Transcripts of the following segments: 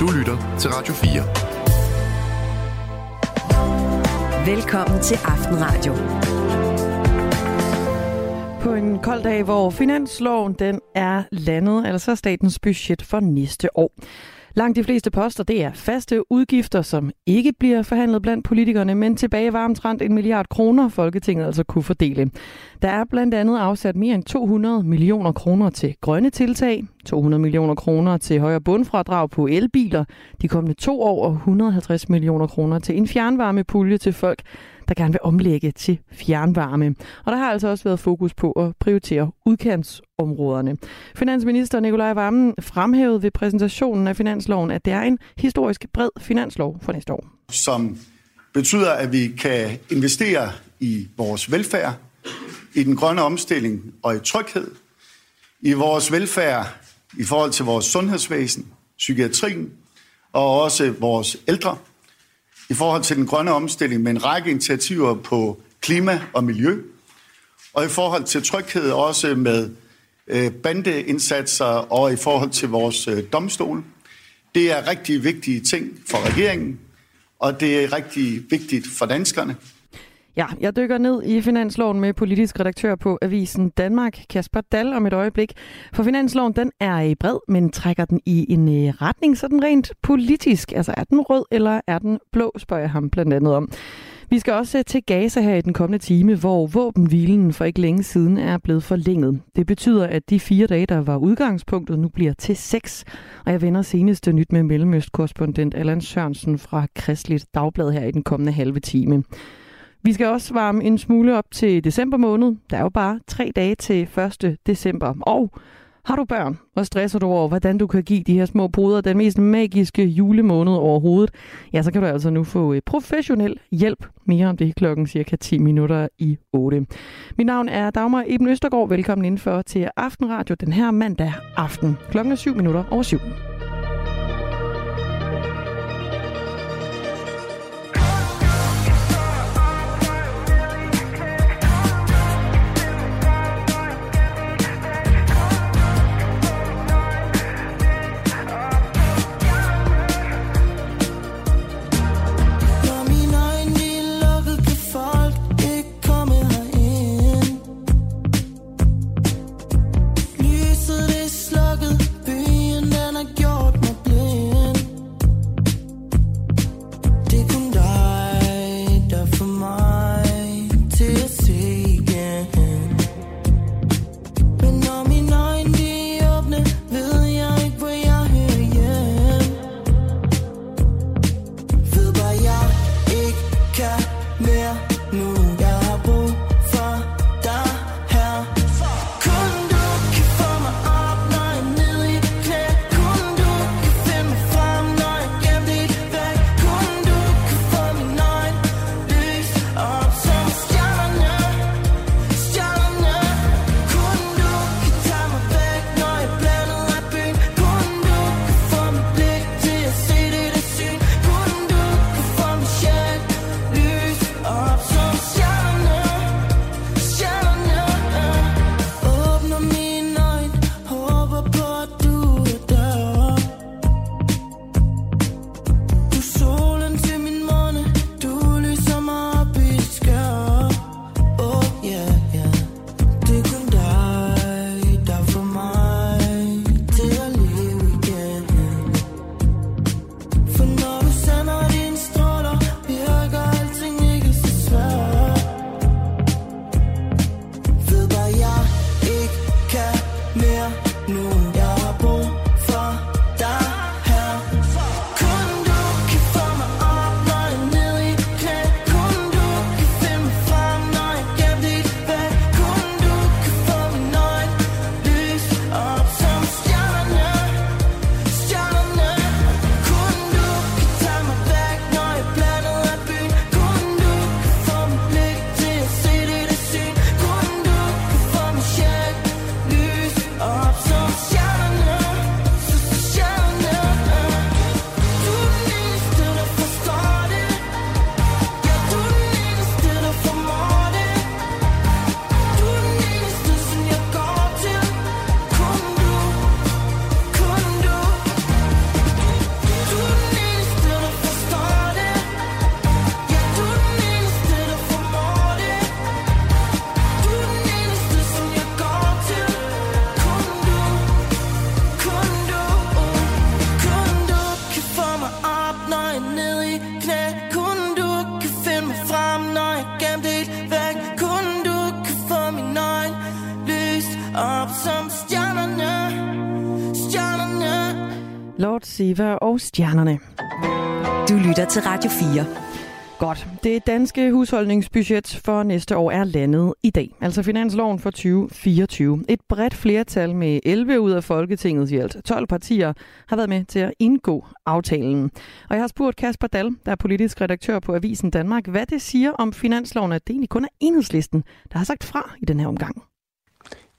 Du lytter til Radio 4. Velkommen til Aftenradio. På en kold dag, hvor finansloven den er landet, altså statens budget for næste år. Langt de fleste poster, det er faste udgifter, som ikke bliver forhandlet blandt politikerne, men tilbage var omtrent en milliard kroner, Folketinget altså kunne fordele. Der er blandt andet afsat mere end 200 millioner kroner til grønne tiltag, 200 millioner kroner til højere bundfradrag på elbiler de kommende to år og 150 millioner kroner til en fjernvarmepulje til folk, der gerne vil omlægge til fjernvarme. Og der har altså også været fokus på at prioritere udkantsområderne. Finansminister Nikolaj Vammen fremhævede ved præsentationen af finansloven, at det er en historisk bred finanslov for næste år. Som betyder, at vi kan investere i vores velfærd, i den grønne omstilling og i tryghed, i vores velfærd i forhold til vores sundhedsvæsen, psykiatrien og også vores ældre – i forhold til den grønne omstilling med en række initiativer på klima og miljø, og i forhold til tryghed også med øh, bandeindsatser og i forhold til vores øh, domstol. Det er rigtig vigtige ting for regeringen, og det er rigtig vigtigt for danskerne. Ja, jeg dykker ned i finansloven med politisk redaktør på Avisen Danmark, Kasper Dal, om et øjeblik. For finansloven, den er bred, men trækker den i en retning, retning sådan rent politisk. Altså er den rød, eller er den blå, spørger jeg ham blandt andet om. Vi skal også øh, til Gaza her i den kommende time, hvor våbenhvilen for ikke længe siden er blevet forlænget. Det betyder, at de fire dage, der var udgangspunktet, nu bliver til seks. Og jeg vender seneste nyt med Mellemøst-korrespondent Allan Sørensen fra Kristeligt Dagblad her i den kommende halve time. Vi skal også varme en smule op til december måned. Der er jo bare tre dage til 1. december. Og har du børn, og stresser du over, hvordan du kan give de her små poder den mest magiske julemåned overhovedet, ja, så kan du altså nu få øh, professionel hjælp. Mere om det klokken cirka 10 minutter i 8. Mit navn er Dagmar Eben Østergaard. Velkommen indenfor til Aftenradio den her mandag aften. Klokken er 7 minutter over 7. Lord Siva og Stjernerne. Du lytter til Radio 4. Godt. Det danske husholdningsbudget for næste år er landet i dag, altså finansloven for 2024. Et bredt flertal med 11 ud af Folketingets i alt 12 partier har været med til at indgå aftalen. Og jeg har spurgt Kasper Dal, der er politisk redaktør på Avisen Danmark, hvad det siger om finansloven, at det egentlig kun er enhedslisten, der har sagt fra i den her omgang.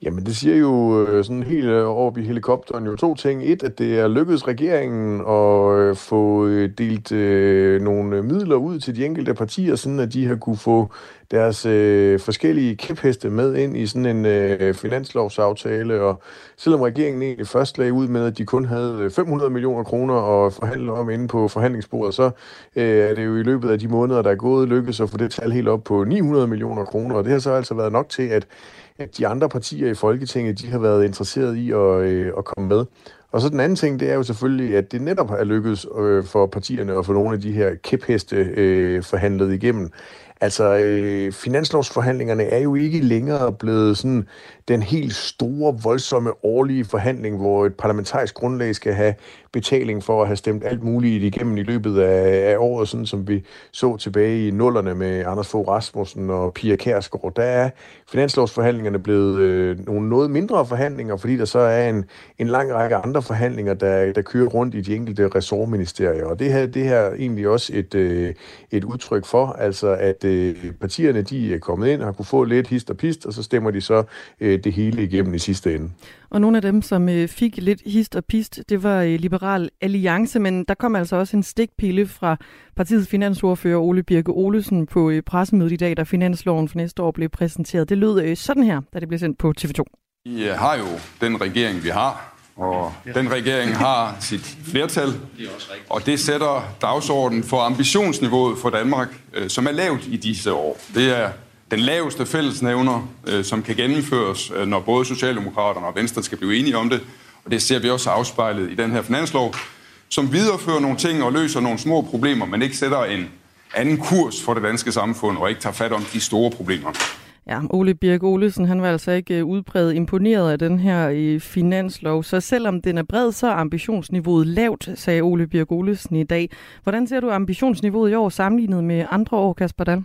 Jamen, det siger jo øh, sådan helt øh, over i helikopteren jo to ting. Et, at det er lykkedes regeringen at øh, få øh, delt øh, nogle midler ud til de enkelte partier, sådan at de har kunne få deres øh, forskellige kæpheste med ind i sådan en øh, finanslovsaftale. Og selvom regeringen egentlig først lagde ud med, at de kun havde 500 millioner kroner at forhandle om inde på forhandlingsbordet, så øh, er det jo i løbet af de måneder, der er gået, lykkedes at få det tal helt op på 900 millioner kroner. Og det har så altså været nok til, at at de andre partier i Folketinget, de har været interesseret i at, øh, at komme med. Og så den anden ting, det er jo selvfølgelig, at det netop er lykkedes øh, for partierne at få nogle af de her kæpheste øh, forhandlet igennem. Altså, øh, finanslovsforhandlingerne er jo ikke længere blevet sådan den helt store, voldsomme årlige forhandling, hvor et parlamentarisk grundlag skal have betaling for at have stemt alt muligt igennem i løbet af, af året, sådan som vi så tilbage i nullerne med Anders Fogh Rasmussen og Pia Kærsgaard. Der er finanslovsforhandlingerne blevet øh, nogle noget mindre forhandlinger, fordi der så er en, en lang række andre forhandlinger, der, der kører rundt i de enkelte ressortministerier. Og det her, det her er egentlig også et, øh, et udtryk for, altså at øh, partierne de er kommet ind og har kunne få lidt hist og pist, og så stemmer de så øh, det hele igennem i sidste ende. Og nogle af dem, som øh, fik lidt hist og pist, det var øh, Liberal Alliance, men der kom altså også en stikpille fra partiets finansordfører Ole Birke Olesen på øh, pressemødet i dag, da finansloven for næste år blev præsenteret. Det lød sådan her, da det blev sendt på TV2. Vi har jo den regering, vi har, og den regering har sit flertal, og det sætter dagsordenen for ambitionsniveauet for Danmark, som er lavt i disse år. Det er den laveste fællesnævner, øh, som kan gennemføres, øh, når både Socialdemokraterne og Venstre skal blive enige om det. Og det ser vi også afspejlet i den her finanslov, som viderefører nogle ting og løser nogle små problemer, men ikke sætter en anden kurs for det danske samfund og ikke tager fat om de store problemer. Ja, Ole Birk Olesen, han var altså ikke øh, udbredt imponeret af den her øh, finanslov. Så selvom den er bred, så er ambitionsniveauet lavt, sagde Ole Birk Olesen i dag. Hvordan ser du ambitionsniveauet i år sammenlignet med andre år, Kasper Dahl?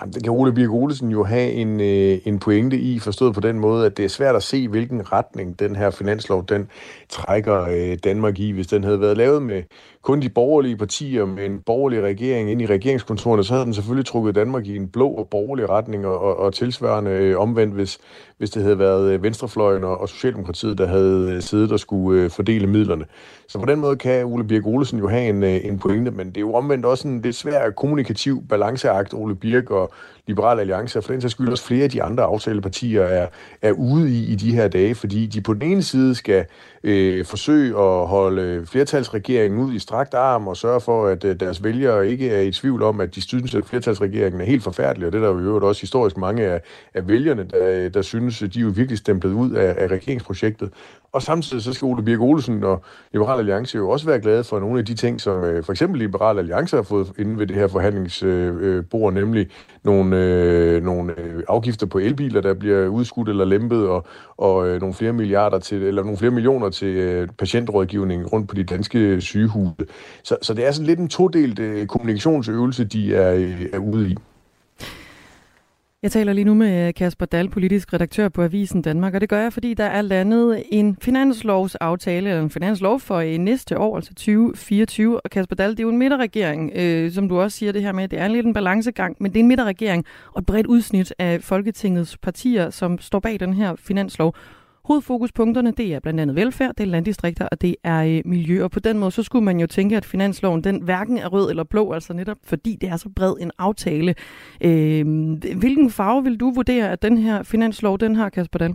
Jamen, det kan Ole Birk Olesen jo have en, øh, en pointe i, forstået på den måde, at det er svært at se, hvilken retning den her finanslov, den trækker øh, Danmark i. Hvis den havde været lavet med kun de borgerlige partier med en borgerlig regering ind i regeringskontorerne, så havde den selvfølgelig trukket Danmark i en blå og borgerlig retning, og, og, og tilsvarende øh, omvendt, hvis, hvis det havde været øh, Venstrefløjen og, og Socialdemokratiet, der havde øh, siddet og skulle øh, fordele midlerne. Så på den måde kan Ole Birk Olesen jo have en, øh, en pointe, men det er jo omvendt også en lidt svær kommunikativ balanceakt, Ole Birk og Liberal Alliance, og for den sags skyld også flere af de andre aftalepartier er, er ude i i de her dage, fordi de på den ene side skal øh, forsøge at holde flertalsregeringen ud i strakt arm og sørge for, at øh, deres vælgere ikke er i tvivl om, at de synes, at flertalsregeringen er helt forfærdelig, og det er der jo øvrigt også historisk mange af, af vælgerne, der, øh, der synes, at de er jo virkelig stemplet ud af, af regeringsprojektet. Og samtidig så skal Ole Birk Olsen og Liberal Alliance jo også være glade for nogle af de ting, som øh, for eksempel Liberal Alliance har fået inde ved det her forhandlingsbord, nemlig nogle, øh, nogle øh, afgifter på elbiler, der bliver udskudt eller lempet, og, og øh, nogle flere milliarder til, eller nogle flere millioner til øh, patientrådgivning rundt på de danske sygehuse. Så, så det er sådan lidt en todelt øh, kommunikationsøvelse, de er, øh, er ude i. Jeg taler lige nu med øh, Kasper Dahl, politisk redaktør på Avisen Danmark, og det gør jeg, fordi der er landet en finanslovsaftale, eller en finanslov for i næste år, altså 2024. Og Kasper Dahl, det er jo en midterregering, øh, som du også siger det her med, det er en lidt en balancegang, men det er en midterregering og et bredt udsnit af Folketingets partier, som står bag den her finanslov. Hovedfokuspunkterne, det er blandt andet velfærd, det er landdistrikter, og det er øh, miljø. Og på den måde, så skulle man jo tænke, at finansloven, den hverken er rød eller blå, altså netop fordi det er så bred en aftale. Øh, hvilken farve vil du vurdere, at den her finanslov, den har, Kasper Dahl?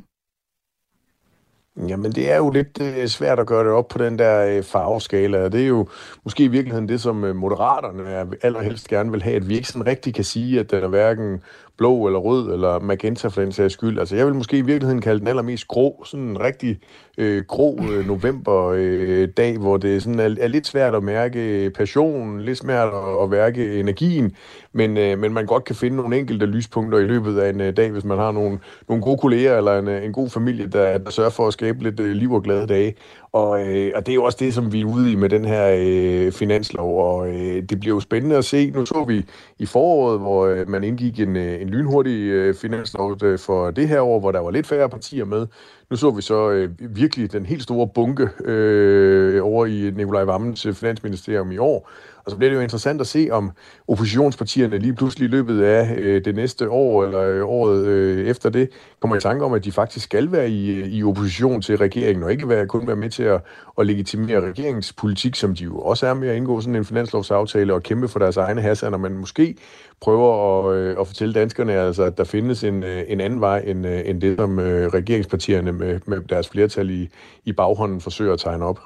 Jamen, det er jo lidt øh, svært at gøre det op på den der øh, farveskala, og det er jo måske i virkeligheden det, som øh, moderaterne allerhelst gerne vil have, at vi ikke sådan rigtig kan sige, at den er hverken blå eller rød eller magenta for den sags skyld. Altså, jeg vil måske i virkeligheden kalde den allermest grå, sådan en rigtig øh, grå øh, novemberdag, øh, hvor det sådan er, er lidt svært at mærke passionen, lidt svært at, at mærke energien, men, øh, men man godt kan finde nogle enkelte lyspunkter i løbet af en øh, dag, hvis man har nogle, nogle gode kolleger eller en, øh, en god familie, der, der sørger for at skabe lidt øh, liv og glade dage. Og, øh, og det er jo også det, som vi er ude i med den her øh, finanslov, og øh, det bliver jo spændende at se. Nu så vi i foråret, hvor øh, man indgik en, øh, en lynhurtig øh, finanslov øh, for det her år, hvor der var lidt færre partier med. Nu så vi så øh, virkelig den helt store bunke øh, over i Nikolaj Vammens øh, finansministerium i år, og så bliver det jo interessant at se, om oppositionspartierne lige pludselig i løbet af øh, det næste år, eller øh, året øh, efter det, kommer i tanke om, at de faktisk skal være i, øh, i opposition til regeringen, og ikke være, kun være med til at, at legitimere regeringens politik, som de jo også er med at indgå sådan en finanslovsaftale og kæmpe for deres egne hasser, når man måske prøver at, øh, at fortælle danskerne, altså, at der findes en, øh, en anden vej end, øh, end det, som øh, regeringspartierne med, med deres flertal i, i baghånden forsøger at tegne op.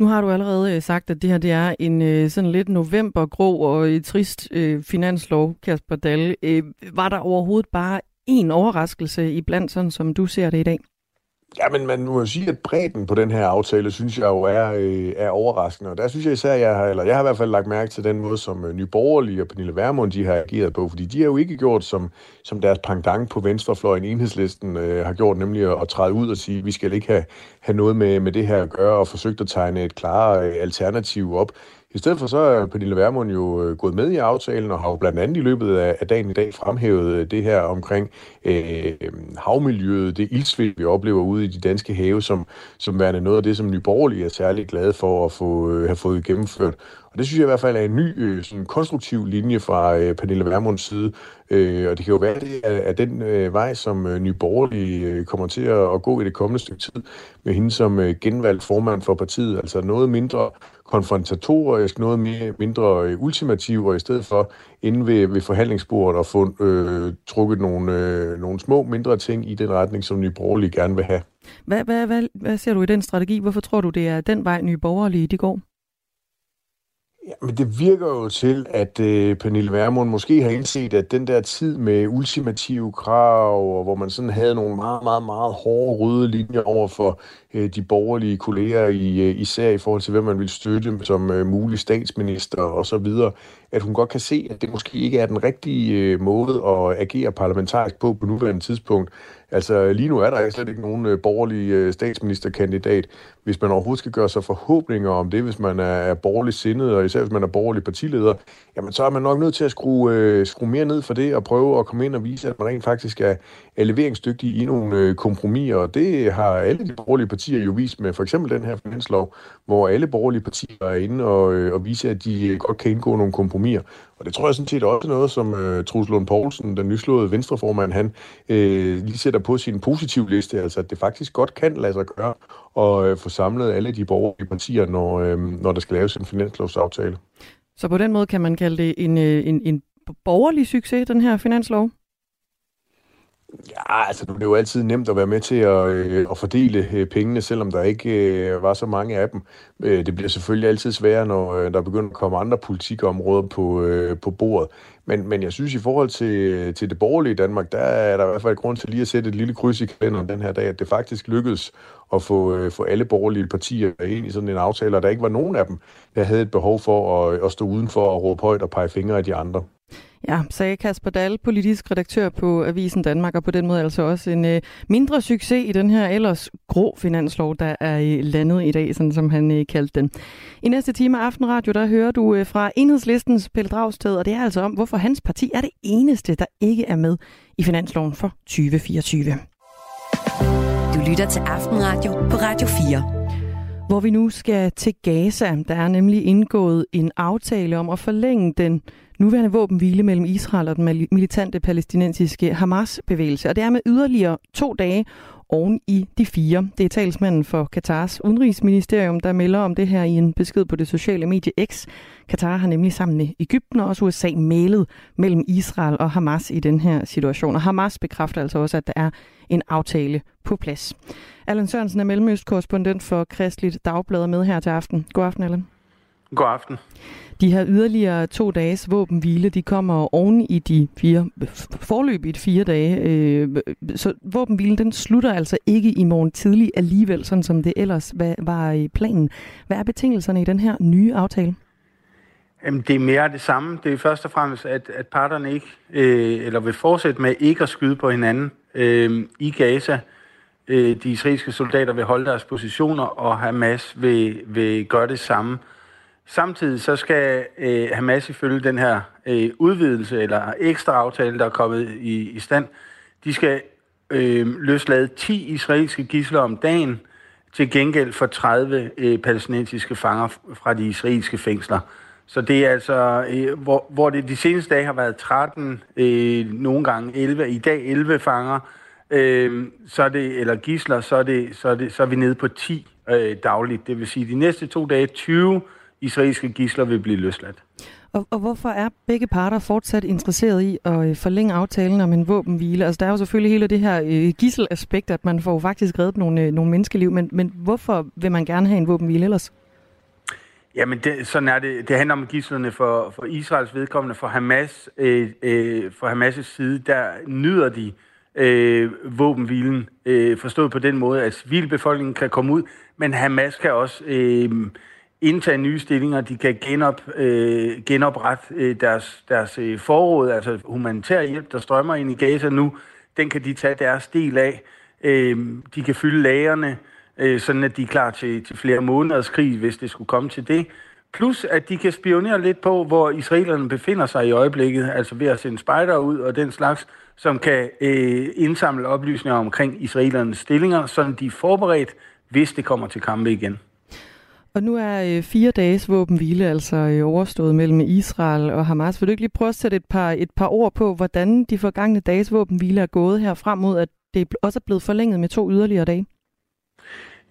Nu har du allerede øh, sagt, at det her det er en øh, sådan lidt novembergrå og et trist øh, finanslov, Kasper Dalle. Øh, var der overhovedet bare en overraskelse i blandt, sådan som du ser det i dag? Ja, men man må jo sige, at bredden på den her aftale, synes jeg jo er, øh, er overraskende. Og der synes jeg især, jeg har, eller jeg har i hvert fald lagt mærke til den måde, som øh, Nye Borgerlige og Pernille Vermund, de har ageret på. Fordi de har jo ikke gjort, som, som deres pangdang på venstrefløjen, enhedslisten, øh, har gjort, nemlig at, at træde ud og sige, at vi skal ikke have, have noget med, med det her at gøre, og forsøgt at tegne et klare øh, alternativ op. I stedet for så er Pernille Vermund jo øh, gået med i aftalen og har jo blandt andet i løbet af, dagen i dag fremhævet øh, det her omkring øh, havmiljøet, det ildsvind, vi oplever ude i de danske have, som, som værende noget af det, som Nyborgerlige er særlig glade for at få, øh, have fået gennemført. Og det synes jeg i hvert fald er en ny øh, sådan konstruktiv linje fra øh, Pernille Vermunds side. Øh, og det kan jo være, at det er, er den øh, vej, som øh, Nye Borgerlige øh, kommer til at, at gå i det kommende stykke tid med hende som øh, genvalgt formand for partiet. Altså noget mindre konfrontatorisk, noget mere, mindre øh, ultimativ, og i stedet for inde ved, ved forhandlingsbordet og få øh, trukket nogle, øh, nogle små, mindre ting i den retning, som Nye Borgerlige gerne vil have. Hvad, hvad, hvad, hvad ser du i den strategi? Hvorfor tror du, det er den vej, Nye Borgerlige de går? Ja, men det virker jo til, at øh, Pernille Vermund måske har indset, at den der tid med ultimative krav, og hvor man sådan havde nogle meget, meget, meget hårde røde linjer over for øh, de borgerlige kolleger, i, øh, især i forhold til, hvem man ville støtte som øh, mulig statsminister og så videre, at hun godt kan se, at det måske ikke er den rigtige øh, måde at agere parlamentarisk på på nuværende tidspunkt. Altså lige nu er der slet ikke nogen øh, borgerlig øh, statsministerkandidat. Hvis man overhovedet skal gøre sig forhåbninger om det, hvis man er borgerlig sindet, og især hvis man er borgerlig partileder, jamen så er man nok nødt til at skrue, øh, skrue mere ned for det og prøve at komme ind og vise, at man rent faktisk er, er leveringsdygtig i nogle øh, kompromiser. Og det har alle de borgerlige partier jo vist med for eksempel den her finanslov, hvor alle borgerlige partier er inde og, øh, og viser, at de øh, godt kan indgå nogle kompromiser. Og det tror jeg sådan set også noget, som øh, Truls Lund Poulsen, den nyslåede venstreformand, han øh, lige sætter på sin positiv liste, altså at det faktisk godt kan lade sig gøre og øh, få samlet alle de borgerlige partier, når, øh, når der skal laves en finanslovsaftale. Så på den måde kan man kalde det en, øh, en, en borgerlig succes, den her finanslov? Ja, altså det er jo altid nemt at være med til at, øh, at fordele øh, pengene, selvom der ikke øh, var så mange af dem. Øh, det bliver selvfølgelig altid sværere, når øh, der begynder at komme andre politikområder på, øh, på bordet. Men, men jeg synes, i forhold til, til det borgerlige Danmark, der er der i hvert fald grund til lige at sætte et lille kryds i kalenderen den her dag, at det faktisk lykkedes at få, øh, få alle borgerlige partier ind i sådan en aftale, og der ikke var nogen af dem, der havde et behov for at, at stå udenfor og råbe højt og pege fingre af de andre. Ja, sagde Kasper Dahl, politisk redaktør på Avisen Danmark, og på den måde altså også en øh, mindre succes i den her ellers grå finanslov, der er øh, landet i dag, sådan som han øh, kaldte den. I næste time af Aftenradio, der hører du øh, fra enhedslistens Pelle Dragsted, og det er altså om, hvorfor hans parti er det eneste, der ikke er med i finansloven for 2024. Lytter til Aftenradio på Radio 4 hvor vi nu skal til Gaza. Der er nemlig indgået en aftale om at forlænge den nuværende våbenhvile mellem Israel og den militante palæstinensiske Hamas-bevægelse. Og det er med yderligere to dage oven i de fire. Det er talsmanden for Katars udenrigsministerium, der melder om det her i en besked på det sociale medie X. Katar har nemlig sammen med Ægypten og også USA malet mellem Israel og Hamas i den her situation. Og Hamas bekræfter altså også, at der er en aftale på plads. Allan Sørensen er mellemøstkorrespondent for Kristeligt Dagblad med her til aften. God aften, Allan. God aften. De her yderligere to dages våbenhvile, de kommer oven i de fire, forløbigt fire dage. Øh, så våbenhvilen, den slutter altså ikke i morgen tidlig alligevel, sådan som det ellers var i planen. Hvad er betingelserne i den her nye aftale? Jamen, det er mere det samme. Det er først og fremmest, at, at parterne ikke, øh, eller vil fortsætte med ikke at skyde på hinanden øh, i Gaza. øh, de israelske soldater vil holde deres positioner, og Hamas vil, vil gøre det samme. Samtidig så skal øh, Hamas ifølge den her øh, udvidelse eller ekstra aftale, der er kommet i, i stand, de skal øh, løslade 10 israelske gisler om dagen til gengæld for 30 øh, palæstinensiske fanger fra de israelske fængsler. Så det er altså, øh, hvor, hvor det de seneste dage har været 13, øh, nogle gange 11, i dag 11 fanger, øh, så er det, eller gisler, så er, det, så, er det, så er vi nede på 10 øh, dagligt. Det vil sige, de næste to dage 20 israelske gisler vil blive løsladt. Og, og hvorfor er begge parter fortsat interesseret i at øh, forlænge aftalen om en våbenhvile? Altså der er jo selvfølgelig hele det her øh, gisselaspekt, at man får faktisk reddet nogle, øh, nogle menneskeliv, men, men hvorfor vil man gerne have en våbenhvile ellers? Jamen, det, sådan er det. Det handler om gislerne for, for Israels vedkommende. For Hamas, øh, øh, for Hamas' side, der nyder de øh, våbenhvilen. Øh, forstået på den måde, at civilbefolkningen kan komme ud, men Hamas kan også øh, indtage nye stillinger. De kan genop, øh, genoprette øh, deres, deres øh, forråd, altså humanitær hjælp, der strømmer ind i Gaza nu. Den kan de tage deres del af. Øh, de kan fylde lagerne øh, sådan at de er klar til, til flere måneders krig, hvis det skulle komme til det. Plus at de kan spionere lidt på, hvor israelerne befinder sig i øjeblikket, altså ved at sende spejder ud og den slags, som kan øh, indsamle oplysninger omkring israelernes stillinger, så de er forberedt, hvis det kommer til kampe igen. Og nu er øh, fire dages våbenhvile altså øh, overstået mellem Israel og Hamas. Vil du ikke lige prøve at sætte et par, et par ord på, hvordan de forgangne dages våbenhvile er gået her frem mod, at det også er blevet forlænget med to yderligere dage?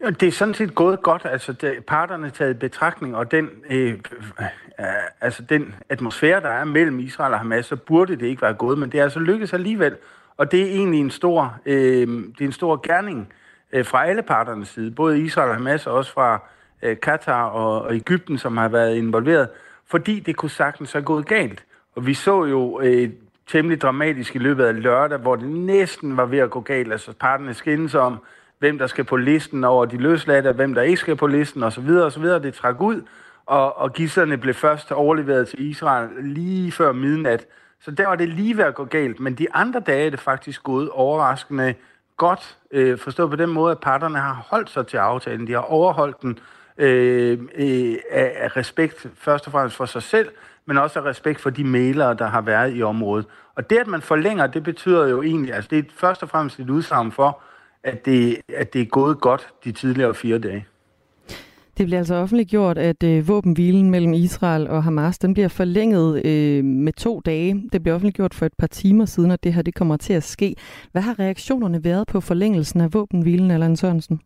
Ja, det er sådan set gået godt. Altså, det, parterne taget betragtning, og den, øh, øh, altså, den atmosfære, der er mellem Israel og Hamas, så burde det ikke være gået, men det er altså lykkedes alligevel. Og det er egentlig en stor, øh, det er en stor gerning øh, fra alle parternes side, både Israel og Hamas, og også fra øh, Katar og, og Ægypten, som har været involveret, fordi det kunne sagtens have gået galt. Og vi så jo øh, temmelig dramatisk i løbet af lørdag, hvor det næsten var ved at gå galt. Altså parterne skændes om, hvem der skal på listen over de løsladte, hvem der ikke skal på listen osv. osv. Det trak ud, og, og gisserne blev først overleveret til Israel lige før midnat. Så der var det lige ved at gå galt, men de andre dage er det faktisk gået overraskende godt, øh, forstået på den måde, at parterne har holdt sig til aftalen. De har overholdt den øh, øh, af, af respekt først og fremmest for sig selv, men også af respekt for de malere, der har været i området. Og det, at man forlænger, det betyder jo egentlig, altså det er først og fremmest et udsagn for, at det, at det er gået godt de tidligere fire dage. Det bliver altså offentliggjort, at øh, våbenhvilen mellem Israel og Hamas, den bliver forlænget øh, med to dage. Det bliver offentliggjort for et par timer siden, at det her det kommer til at ske. Hvad har reaktionerne været på forlængelsen af våbenhvilen, Allan Sørensen?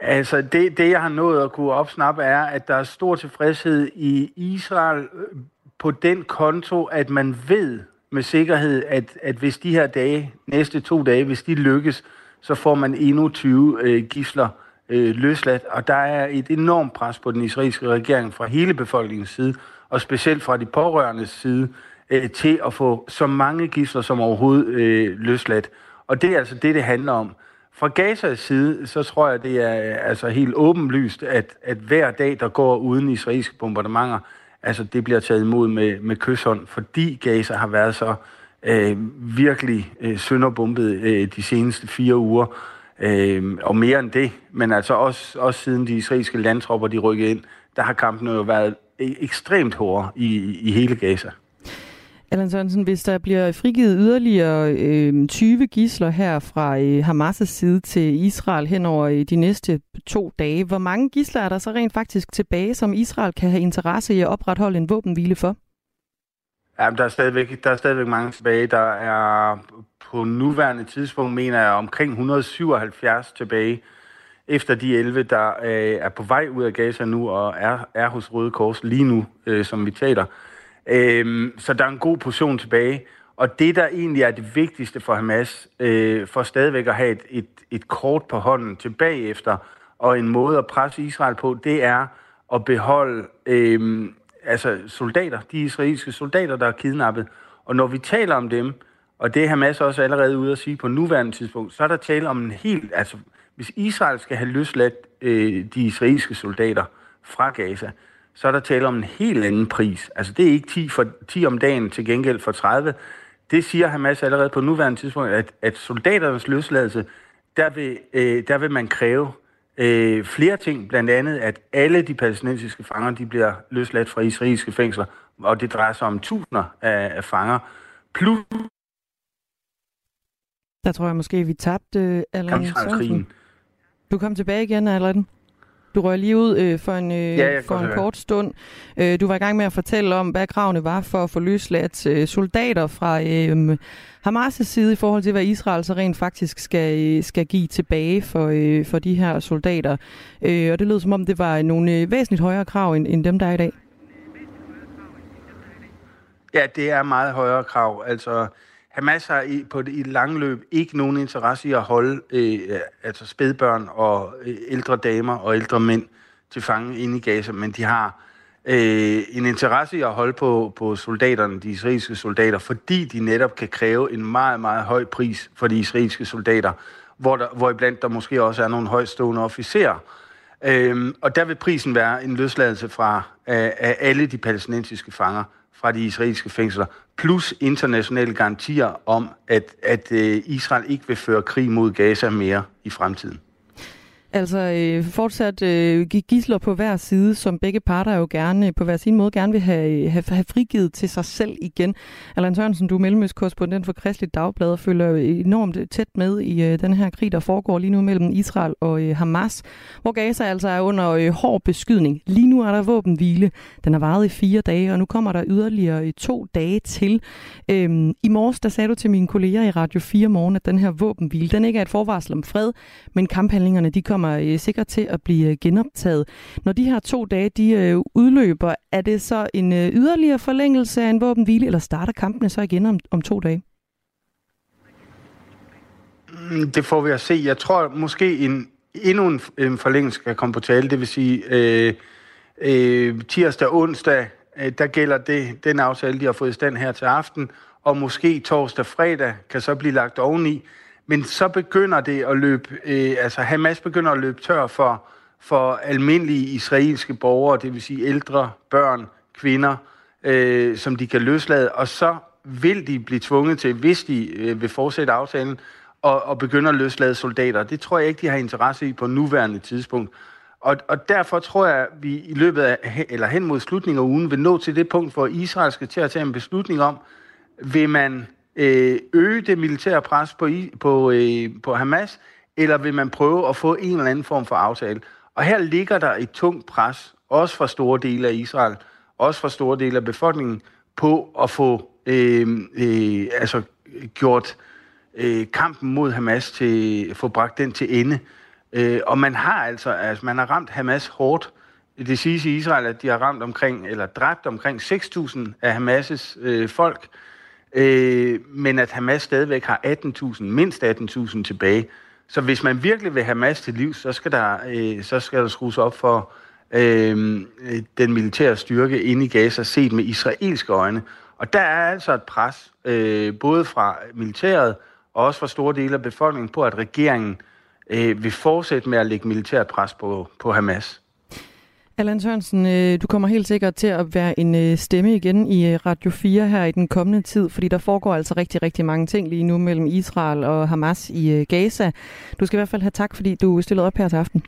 Altså, det, det jeg har nået at kunne opsnappe, er, at der er stor tilfredshed i Israel øh, på den konto, at man ved med sikkerhed, at, at hvis de her dage, næste to dage, hvis de lykkes, så får man endnu 20 øh, gisler øh, løsladt. Og der er et enormt pres på den israelske regering fra hele befolkningens side, og specielt fra de pårørendes side, øh, til at få så mange gisler som overhovedet øh, løsladt. Og det er altså det, det handler om. Fra Gazas side, så tror jeg, det er øh, altså helt åbenlyst, at, at hver dag, der går uden israelske bombardementer, altså det bliver taget imod med, med kysshånd, fordi Gaza har været så øh, virkelig øh, sønderbumpet øh, de seneste fire uger. Øh, og mere end det, men altså også, også siden de israelske landtropper de rykkede ind, der har kampen jo været e-, ekstremt hård i, i hele Gaza. Allan Sørensen, hvis der bliver frigivet yderligere øh, 20 gisler her fra øh, Hamas' side til Israel hen over øh, de næste to dage, hvor mange gisler er der så rent faktisk tilbage, som Israel kan have interesse i at opretholde en våbenhvile for? Ja, der er, stadigvæk, der er stadigvæk mange tilbage. Der er på nuværende tidspunkt, mener jeg, omkring 177 tilbage, efter de 11, der øh, er på vej ud af Gaza nu og er, er hos Røde Kors lige nu, øh, som vi taler. Øh, så der er en god portion tilbage. Og det, der egentlig er det vigtigste for Hamas, øh, for stadigvæk at have et, et, et kort på hånden tilbage efter, og en måde at presse Israel på, det er at beholde øh, altså soldater, de israelske soldater, der er kidnappet. Og når vi taler om dem, og det er Hamas også allerede ude at sige på nuværende tidspunkt, så er der tale om en helt, altså hvis Israel skal have løsladt øh, de israelske soldater fra Gaza, så er der tale om en helt anden pris. Altså det er ikke 10, for, 10 om dagen til gengæld for 30. Det siger Hamas allerede på nuværende tidspunkt, at, at soldaternes løsladelse, der vil, øh, der vil man kræve øh, flere ting, blandt andet, at alle de palæstinensiske fanger, de bliver løsladt fra israelske fængsler, og det drejer sig om tusinder af, af fanger, plus... Der tror jeg måske, vi tabte uh, Allan Sørensen. Du kom tilbage igen, Allan. Du røg lige ud øh, for en, øh, ja, for en kort stund. Øh, du var i gang med at fortælle om, hvad kravene var for at få løsladt øh, soldater fra øh, Hamas' side i forhold til, hvad Israel så rent faktisk skal, øh, skal give tilbage for, øh, for de her soldater. Øh, og det lød som om, det var nogle øh, væsentligt højere krav end, end dem, der er i dag. Ja, det er meget højere krav. Altså, Hamas har i, på det, i lange løb ikke nogen interesse i at holde øh, altså spædbørn og øh, ældre damer og ældre mænd til fange inde i Gaza, men de har øh, en interesse i at holde på, på soldaterne, de israelske soldater, fordi de netop kan kræve en meget, meget høj pris for de israelske soldater, hvor, der, hvor iblandt der måske også er nogle højstående officerer. Øhm, og der vil prisen være en løsladelse fra af, af alle de palæstinensiske fanger fra de israelske fængsler, plus internationale garantier om, at, at øh, Israel ikke vil føre krig mod Gaza mere i fremtiden. Altså øh, fortsat øh, gisler på hver side, som begge parter jo gerne øh, på hver sin måde gerne vil have, øh, have, have frigivet til sig selv igen. Allan Sørensen, du er mellemøstkorrespondent for Kristeligt Dagblad og følger enormt tæt med i øh, den her krig, der foregår lige nu mellem Israel og øh, Hamas, hvor Gaza altså er under øh, hård beskydning. Lige nu er der våbenhvile. Den har varet i fire dage, og nu kommer der yderligere øh, to dage til. Øhm, I morges, der sagde du til mine kolleger i Radio 4 morgen, at den her våbenhvile, den ikke er et forvarsel om fred, men kamphandlingerne, de kommer kommer øh, sikkert til at blive øh, genoptaget. Når de her to dage de øh, udløber, er det så en yderligere forlængelse af en våbenhvile, eller starter kampene så igen om, om to dage? Mm, det får vi at se. Jeg tror måske en, endnu en, en forlængelse kan komme på tale. Det vil sige øh, øh, tirsdag og onsdag, øh, der gælder det, den aftale, de har fået i stand her til aften, og måske torsdag og fredag kan så blive lagt oveni. Men så begynder det at løbe, øh, altså Hamas begynder at løbe tør for, for almindelige israelske borgere, det vil sige ældre, børn, kvinder, øh, som de kan løslade, og så vil de blive tvunget til, hvis de øh, vil fortsætte aftalen, og, og begynde at løslade soldater. Det tror jeg ikke, de har interesse i på nuværende tidspunkt. Og, og derfor tror jeg, at vi i løbet af, eller hen mod slutningen af ugen, vil nå til det punkt, hvor Israel skal til at tage en beslutning om, vil man øh, øge det militære pres på, på, øh, på Hamas, eller vil man prøve at få en eller anden form for aftale? Og her ligger der et tungt pres, også fra store dele af Israel, også fra store dele af befolkningen, på at få øh, øh, altså, gjort øh, kampen mod Hamas til, få bragt den til ende. Øh, og man har altså, altså, man har ramt Hamas hårdt. Det siges i Israel, at de har ramt omkring, eller dræbt omkring 6.000 af Hamas' øh, folk. Øh, men at Hamas stadigvæk har 18.000, mindst 18.000 tilbage. Så hvis man virkelig vil Hamas til liv, så skal der, øh, så skal der skrues op for øh, øh, den militære styrke inde i Gaza, set med israelske øjne. Og der er altså et pres, øh, både fra militæret og også fra store dele af befolkningen, på at regeringen øh, vil fortsætte med at lægge militært pres på, på Hamas. Allan Sørensen, øh, du kommer helt sikkert til at være en øh, stemme igen i øh, Radio 4 her i den kommende tid, fordi der foregår altså rigtig, rigtig mange ting lige nu mellem Israel og Hamas i Gaza. Du skal i hvert fald have tak, fordi du stillede op her til aften.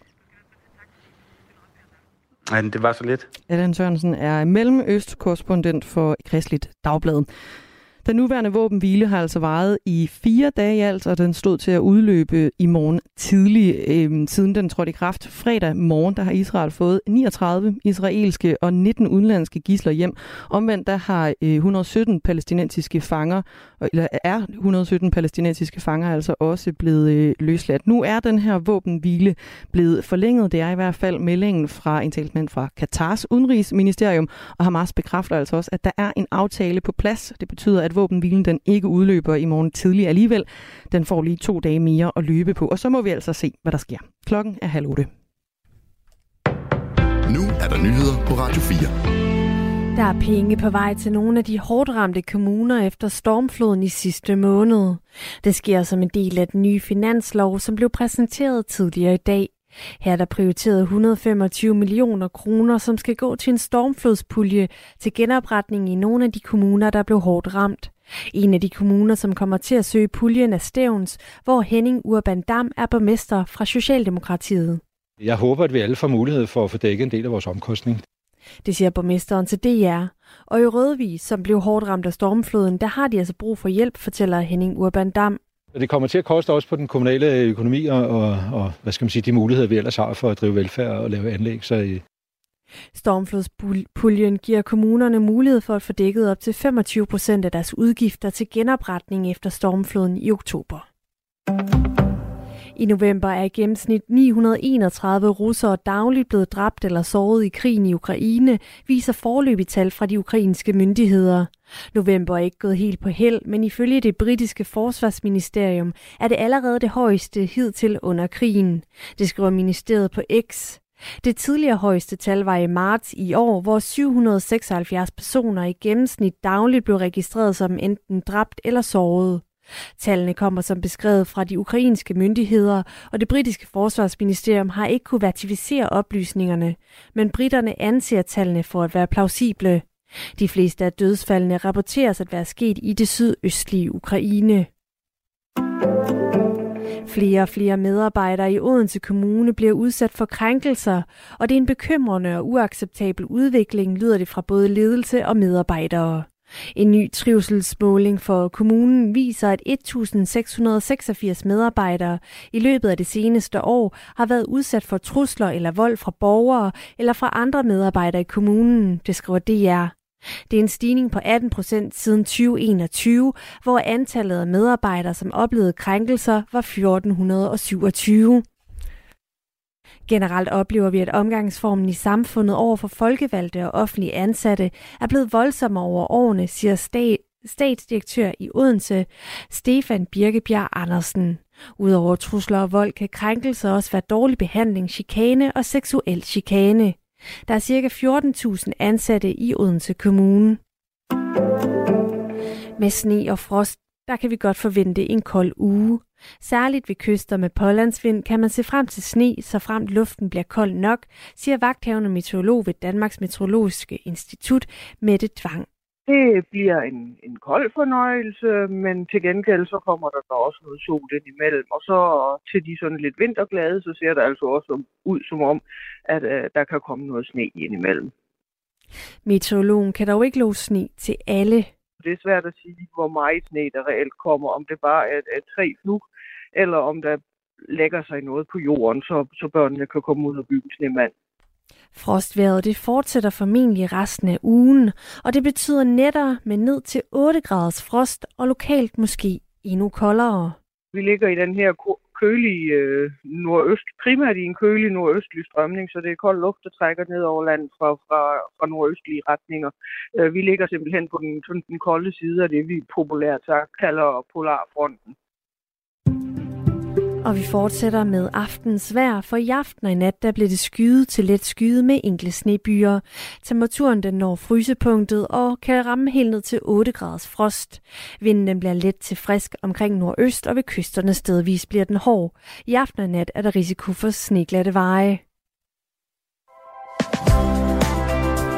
Ja, det var så lidt. Allan Sørensen er mellemøstkorrespondent for Kristeligt Dagblad. Den nuværende våbenhvile har altså varet i fire dage i alt, og den stod til at udløbe i morgen tidlig. Øhm, siden den trådte i kraft fredag morgen, der har Israel fået 39 israelske og 19 udenlandske gisler hjem. Omvendt der har øh, 117 palæstinensiske fanger, eller er 117 palæstinensiske fanger altså også blevet øh, løsladt. Nu er den her våbenhvile blevet forlænget. Det er i hvert fald meldingen fra en talsmand fra Katars udenrigsministerium, og Hamas bekræfter altså også, at der er en aftale på plads. Det betyder, at våbenhvilen den ikke udløber i morgen tidlig alligevel. Den får lige to dage mere at løbe på, og så må vi altså se, hvad der sker. Klokken er halv otte. Nu er der nyheder på Radio 4. Der er penge på vej til nogle af de hårdt ramte kommuner efter stormfloden i sidste måned. Det sker som en del af den nye finanslov, som blev præsenteret tidligere i dag. Her er der prioriteret 125 millioner kroner, som skal gå til en stormflodspulje til genopretning i nogle af de kommuner, der blev hårdt ramt. En af de kommuner, som kommer til at søge puljen er Stævns, hvor Henning Urban Dam er borgmester fra Socialdemokratiet. Jeg håber, at vi alle får mulighed for at få dækket en del af vores omkostning. Det siger borgmesteren til DR. Og i Rødvig, som blev hårdt ramt af stormfloden, der har de altså brug for hjælp, fortæller Henning Urban Dam. Det kommer til at koste også på den kommunale økonomi og, og, og hvad skal man sige, de muligheder, vi ellers har for at drive velfærd og lave anlæg. Så. Stormflodspuljen giver kommunerne mulighed for at få dækket op til 25 procent af deres udgifter til genopretning efter stormfloden i oktober. I november er i gennemsnit 931 russere dagligt blevet dræbt eller såret i krigen i Ukraine, viser forløbige tal fra de ukrainske myndigheder. November er ikke gået helt på held, men ifølge det britiske forsvarsministerium er det allerede det højeste hidtil under krigen. Det skriver ministeriet på X. Det tidligere højeste tal var i marts i år, hvor 776 personer i gennemsnit dagligt blev registreret som enten dræbt eller såret. Tallene kommer som beskrevet fra de ukrainske myndigheder, og det britiske forsvarsministerium har ikke kunne verificere oplysningerne, men britterne anser tallene for at være plausible. De fleste af dødsfaldene rapporteres at være sket i det sydøstlige Ukraine. Flere og flere medarbejdere i Odense Kommune bliver udsat for krænkelser, og det er en bekymrende og uacceptabel udvikling, lyder det fra både ledelse og medarbejdere. En ny trivselsmåling for kommunen viser, at 1.686 medarbejdere i løbet af det seneste år har været udsat for trusler eller vold fra borgere eller fra andre medarbejdere i kommunen, det skriver DR. Det er en stigning på 18 procent siden 2021, hvor antallet af medarbejdere, som oplevede krænkelser, var 1427. Generelt oplever vi, at omgangsformen i samfundet over for folkevalgte og offentlige ansatte er blevet voldsommere over årene, siger stat, statsdirektør i Odense, Stefan Birkebjerg Andersen. Udover trusler og vold kan krænkelser også være dårlig behandling, chikane og seksuel chikane. Der er ca. 14.000 ansatte i Odense Kommune. Med sne og frost, der kan vi godt forvente en kold uge. Særligt ved kyster med pålandsvind kan man se frem til sne, så frem luften bliver kold nok, siger vagthavende meteorolog ved Danmarks Meteorologiske Institut, Mette Tvang. Det bliver en, en kold fornøjelse, men til gengæld så kommer der da også noget sol ind imellem. Og så til de sådan lidt vinterglade, så ser det altså også ud som om, at uh, der kan komme noget sne ind imellem. Meteorologen kan dog ikke love sne til alle. Det er svært at sige, hvor meget sne der reelt kommer. Om det bare er, er tre flug, eller om der lægger sig noget på jorden, så, så børnene kan komme ud og bygge en snemand. Frostværet det fortsætter formentlig resten af ugen, og det betyder netter med ned til 8 graders frost og lokalt måske endnu koldere. Vi ligger i den her kølige øh, nordøst, primært i en kølig nordøstlig strømning, så det er kold luft, der trækker ned over landet fra, fra, fra nordøstlige retninger. Øh, vi ligger simpelthen på den, den kolde side af det, vi populært sagt kalder polarfronten. Og vi fortsætter med aftens vejr, for i aften og i nat der bliver det skyet til let skyet med enkle snebyer. Temperaturen den når frysepunktet og kan ramme helt ned til 8 graders frost. Vinden den bliver let til frisk omkring nordøst, og ved kysterne stedvis bliver den hård. I aften og i nat er der risiko for sneglatte veje.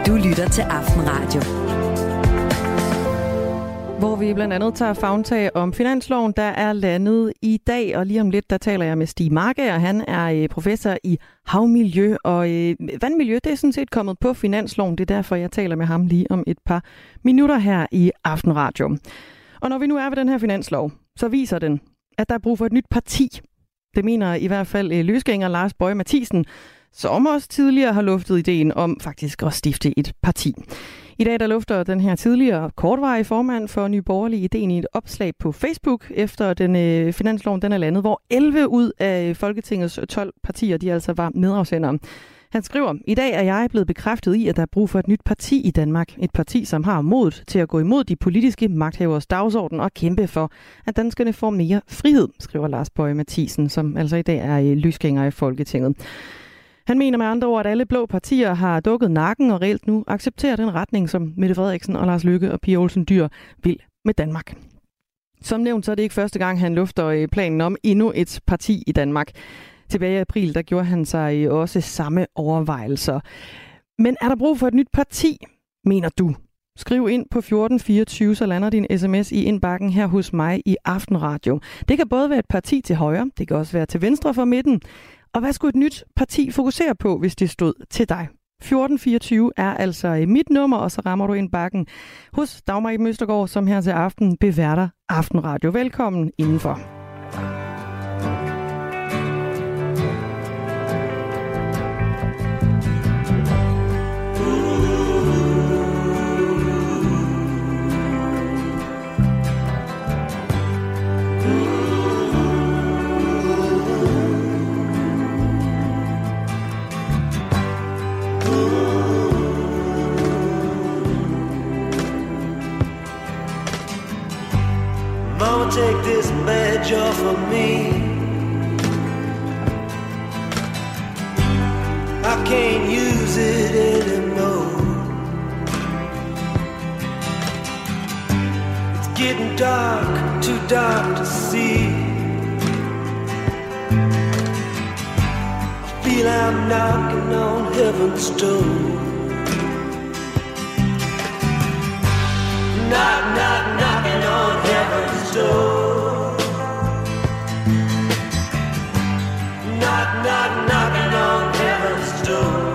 Du lytter til Aftenradio hvor vi blandt andet tager fagtag om finansloven, der er landet i dag. Og lige om lidt, der taler jeg med Stig Marke, og han er øh, professor i havmiljø. Og øh, vandmiljø, det er sådan set kommet på finansloven. Det er derfor, jeg taler med ham lige om et par minutter her i Aftenradio. Og når vi nu er ved den her finanslov, så viser den, at der er brug for et nyt parti. Det mener i hvert fald øh, løsgænger Lars Bøje Mathisen, som også tidligere har luftet ideen om faktisk at stifte et parti. I dag der lufter den her tidligere kortvarige formand for Nye Borgerlige ideen i et opslag på Facebook, efter den øh, finansloven den er landet, hvor 11 ud af Folketingets 12 partier de altså var medafsendere. Han skriver, i dag er jeg blevet bekræftet i, at der er brug for et nyt parti i Danmark. Et parti, som har mod til at gå imod de politiske magthavers dagsorden og kæmpe for, at danskerne får mere frihed, skriver Lars Bøge Mathisen, som altså i dag er øh, i lysgænger i Folketinget. Han mener med andre ord, at alle blå partier har dukket nakken og reelt nu accepterer den retning, som Mette Frederiksen og Lars Lykke og Pia Olsen Dyr vil med Danmark. Som nævnt, så er det ikke første gang, han lufter øh, planen om endnu et parti i Danmark. Tilbage i april, der gjorde han sig øh, også samme overvejelser. Men er der brug for et nyt parti, mener du, Skriv ind på 1424, så lander din sms i indbakken her hos mig i Aftenradio. Det kan både være et parti til højre, det kan også være til venstre for midten. Og hvad skulle et nyt parti fokusere på, hvis det stod til dig? 1424 er altså mit nummer, og så rammer du ind bakken hos Dagmar i Møstergaard, som her til aften beværter Aftenradio. Velkommen indenfor. Take this badge off of me. I can't use it anymore. It's getting dark, too dark to see. I feel I'm knocking on heaven's door. On heaven's door. Knock, knock, knocking on heaven's door.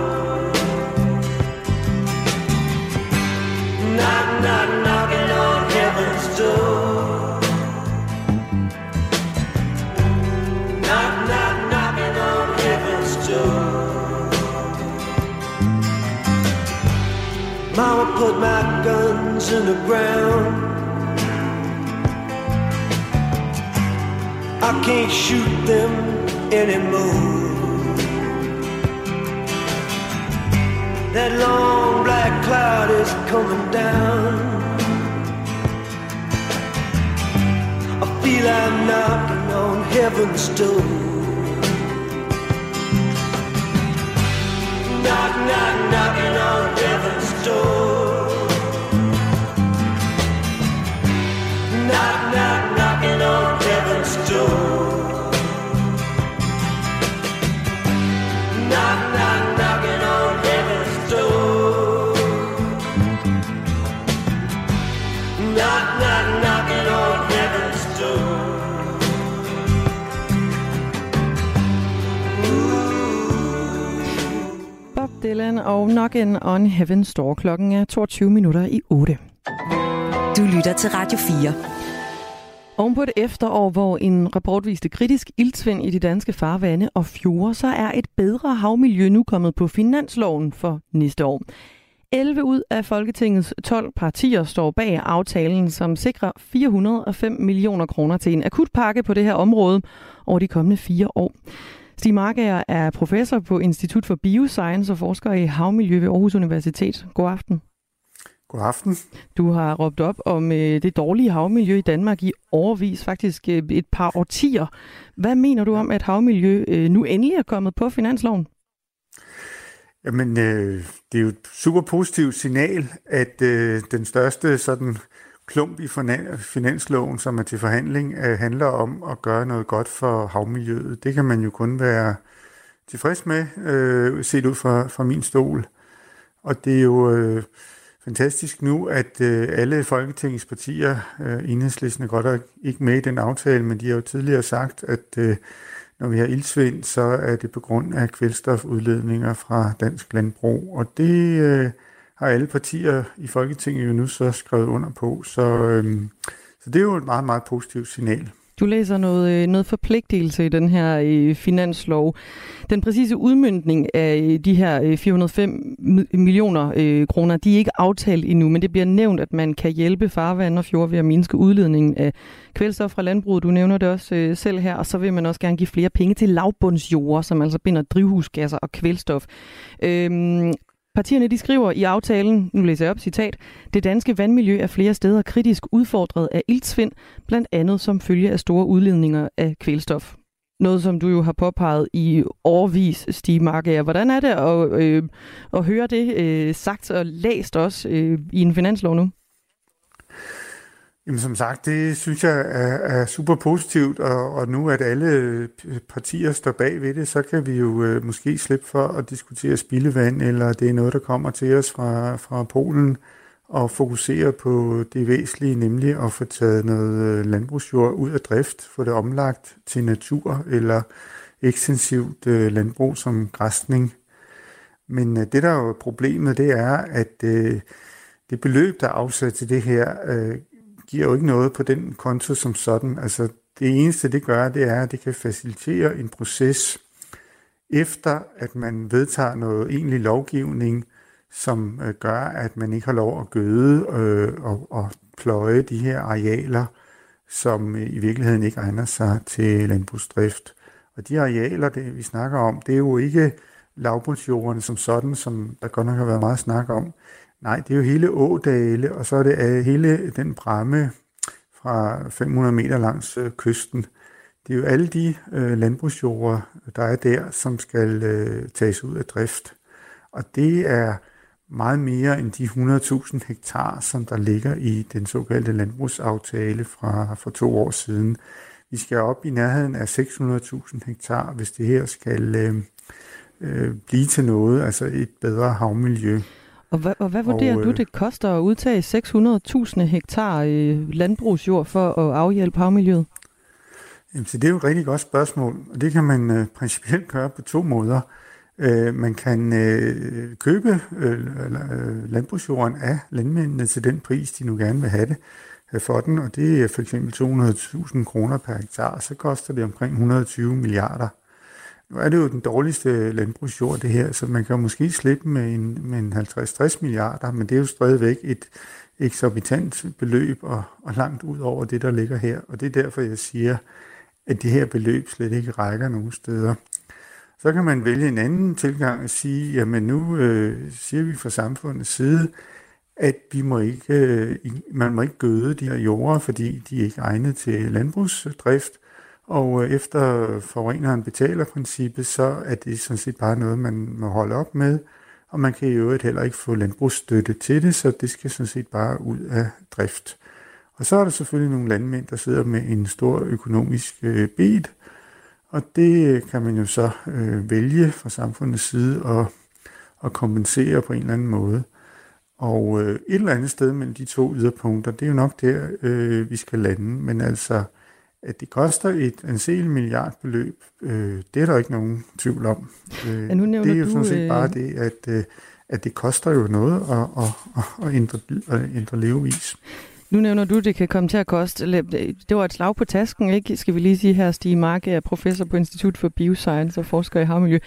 Knock, knock, knocking on heaven's door. Knock, knock, knocking on heaven's door. Mama put my guns in the ground. I can't shoot them anymore. That long black cloud is coming down. I feel I'm knocking on heaven's door. Knock, knock, knocking on heaven's door. Knock, knock, knocking on Dylan og Knockin' on Heaven's Door. Klokken er 22 minutter i 8. Du lytter til Radio 4. Oven på et efterår, hvor en rapport viste kritisk iltsvind i de danske farvande og fjorde, så er et bedre havmiljø nu kommet på finansloven for næste år. 11 ud af Folketingets 12 partier står bag aftalen, som sikrer 405 millioner kroner til en akutpakke på det her område over de kommende fire år. Stig Markager er professor på Institut for Bioscience og forsker i havmiljø ved Aarhus Universitet. God aften. God aften. Du har råbt op om øh, det dårlige havmiljø i Danmark i overvis, faktisk øh, et par årtier. Hvad mener du om, at havmiljø øh, nu endelig er kommet på finansloven? Jamen, øh, det er jo et super positivt signal, at øh, den største sådan klump i finansloven, som er til forhandling, øh, handler om at gøre noget godt for havmiljøet. Det kan man jo kun være tilfreds med, øh, set ud fra, fra min stol. Og det er jo øh, fantastisk nu, at øh, alle Folketingets partier, øh, enhedslisten er godt og ikke med i den aftale, men de har jo tidligere sagt, at øh, når vi har ildsvind, så er det på grund af kvælstofudledninger fra dansk landbrug. Og det øh, har alle partier i Folketinget jo nu så skrevet under på. Så, øh, så det er jo et meget, meget positivt signal. Du læser noget, øh, noget forpligtelse i den her øh, finanslov. Den præcise udmyndning af øh, de her øh, 405 millioner øh, kroner, de er ikke aftalt endnu, men det bliver nævnt, at man kan hjælpe farvand og fjord ved at mindske udledningen af kvælstof fra landbruget. Du nævner det også øh, selv her, og så vil man også gerne give flere penge til lavbundsjord, som altså binder drivhusgasser og kvælstof. Øhm, Partierne de skriver i aftalen, nu læser jeg op citat, det danske vandmiljø er flere steder kritisk udfordret af iltsvind, blandt andet som følge af store udledninger af kvælstof. Noget, som du jo har påpeget i årvis, Stig Markager. Hvordan er det at, øh, at høre det øh, sagt og læst også øh, i en finanslov nu? Jamen som sagt, det synes jeg er, er super positivt, og, og nu at alle øh, partier står bag ved det, så kan vi jo øh, måske slippe for at diskutere spildevand, eller det er noget, der kommer til os fra, fra Polen og fokusere på det væsentlige, nemlig at få taget noget øh, landbrugsjord ud af drift, få det omlagt til natur eller ekstensivt øh, landbrug som græsning. Men det, der er jo problemet, det er, at det beløb, der er afsat til det her, giver jo ikke noget på den konto som sådan. Altså, det eneste, det gør, det er, at det kan facilitere en proces, efter at man vedtager noget egentlig lovgivning, som øh, gør, at man ikke har lov at gøde øh, og, og pløje de her arealer, som øh, i virkeligheden ikke egner sig til landbrugsdrift. Og de arealer, det vi snakker om, det er jo ikke lavbundsjordene som sådan, som der godt nok har været meget snak om. Nej, det er jo hele ådale, og så er det øh, hele den bramme fra 500 meter langs øh, kysten. Det er jo alle de øh, landbrugsjorder, der er der, som skal øh, tages ud af drift. Og det er meget mere end de 100.000 hektar, som der ligger i den såkaldte landbrugsaftale fra for to år siden. Vi skal op i nærheden af 600.000 hektar, hvis det her skal øh, øh, blive til noget, altså et bedre havmiljø. Og hvad, og hvad vurderer og, øh, du, det koster at udtage 600.000 hektar øh, landbrugsjord for at afhjælpe havmiljøet? Jamen, så det er jo et rigtig godt spørgsmål, og det kan man øh, principielt gøre på to måder. Øh, man kan øh, købe øh, øh, landbrugsjorden af landmændene til den pris, de nu gerne vil have det øh, for den, og det er for eksempel 200.000 kroner per hektar, så koster det omkring 120 milliarder nu er det jo den dårligste landbrugsjord, det her, så man kan måske slippe med en, med en 50-60 milliarder, men det er jo stadigvæk et eksorbitant beløb og, og langt ud over det, der ligger her. Og det er derfor, jeg siger, at det her beløb slet ikke rækker nogen steder. Så kan man vælge en anden tilgang og sige, jamen nu øh, siger vi fra samfundets side, at vi må ikke, øh, man må ikke gøde de her jorder, fordi de er ikke egnet til landbrugsdrift. Og øh, efter forureneren betaler princippet, så er det sådan set bare noget, man må holde op med. Og man kan i øvrigt heller ikke få landbrugsstøtte til det, så det skal sådan set bare ud af drift. Og så er der selvfølgelig nogle landmænd, der sidder med en stor økonomisk øh, bed, og det øh, kan man jo så øh, vælge fra samfundets side at, at kompensere på en eller anden måde. Og øh, et eller andet sted mellem de to yderpunkter, det er jo nok der, øh, vi skal lande. Men altså, at det koster et anseligt milliardbeløb, øh, det er der ikke nogen tvivl om. Øh, ja, nu det er jo du, sådan set bare øh, det, at, øh, at det koster jo noget at, at, at, ændre, at ændre levevis. Nu nævner du, at det kan komme til at koste. Det var et slag på tasken, ikke? Skal vi lige sige her, Stig Mark er professor på Institut for Bioscience og forsker i havmiljø.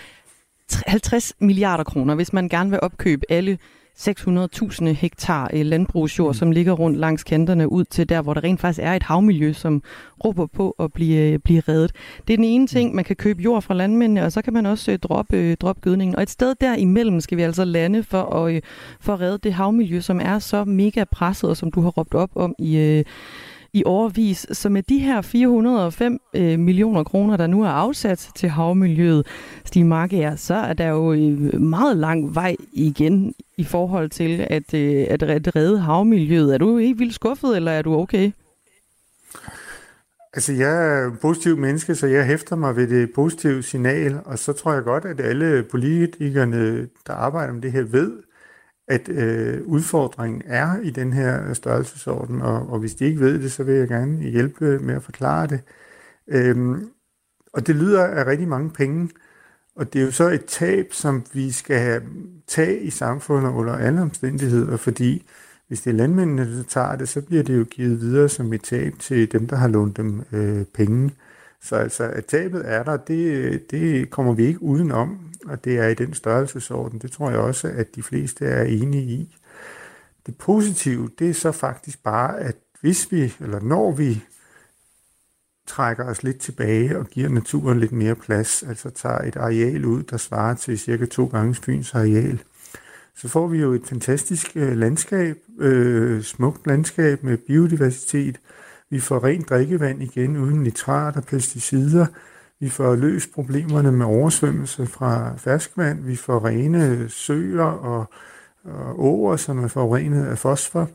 50 milliarder kroner, hvis man gerne vil opkøbe alle 600.000 hektar øh, landbrugsjord, mm. som ligger rundt langs kanterne ud til der, hvor der rent faktisk er et havmiljø, som råber på at blive, øh, blive reddet. Det er den ene ting, mm. man kan købe jord fra landmændene, og så kan man også droppe, øh, droppe gødningen. Og et sted derimellem skal vi altså lande for at, for at redde det havmiljø, som er så mega presset, og som du har råbt op om i... I overvis. Så med de her 405 øh, millioner kroner, der nu er afsat til havmiljøet, Stig Marker, så er der jo øh, meget lang vej igen i forhold til at, øh, at redde havmiljøet. Er du ikke vildt skuffet, eller er du okay? Altså, jeg er en positiv menneske, så jeg hæfter mig ved det positive signal, og så tror jeg godt, at alle politikerne, der arbejder med det her, ved, at øh, udfordringen er i den her størrelsesorden, og, og hvis de ikke ved det, så vil jeg gerne hjælpe med at forklare det. Øhm, og det lyder af rigtig mange penge, og det er jo så et tab, som vi skal tage i samfundet under alle omstændigheder, fordi hvis det er landmændene, der tager det, så bliver det jo givet videre som et tab til dem, der har lånt dem øh, penge. Så altså, at tabet er der, det, det kommer vi ikke udenom, og det er i den størrelsesorden. Det tror jeg også, at de fleste er enige i. Det positive, det er så faktisk bare, at hvis vi, eller når vi trækker os lidt tilbage og giver naturen lidt mere plads, altså tager et areal ud, der svarer til cirka to gange Fyns areal, så får vi jo et fantastisk øh, landskab, øh, smukt landskab med biodiversitet, vi får rent drikkevand igen uden nitrat og pesticider. Vi får løst problemerne med oversvømmelse fra ferskvand. Vi får rene søer og, og åer, som er forurenet af fosfor.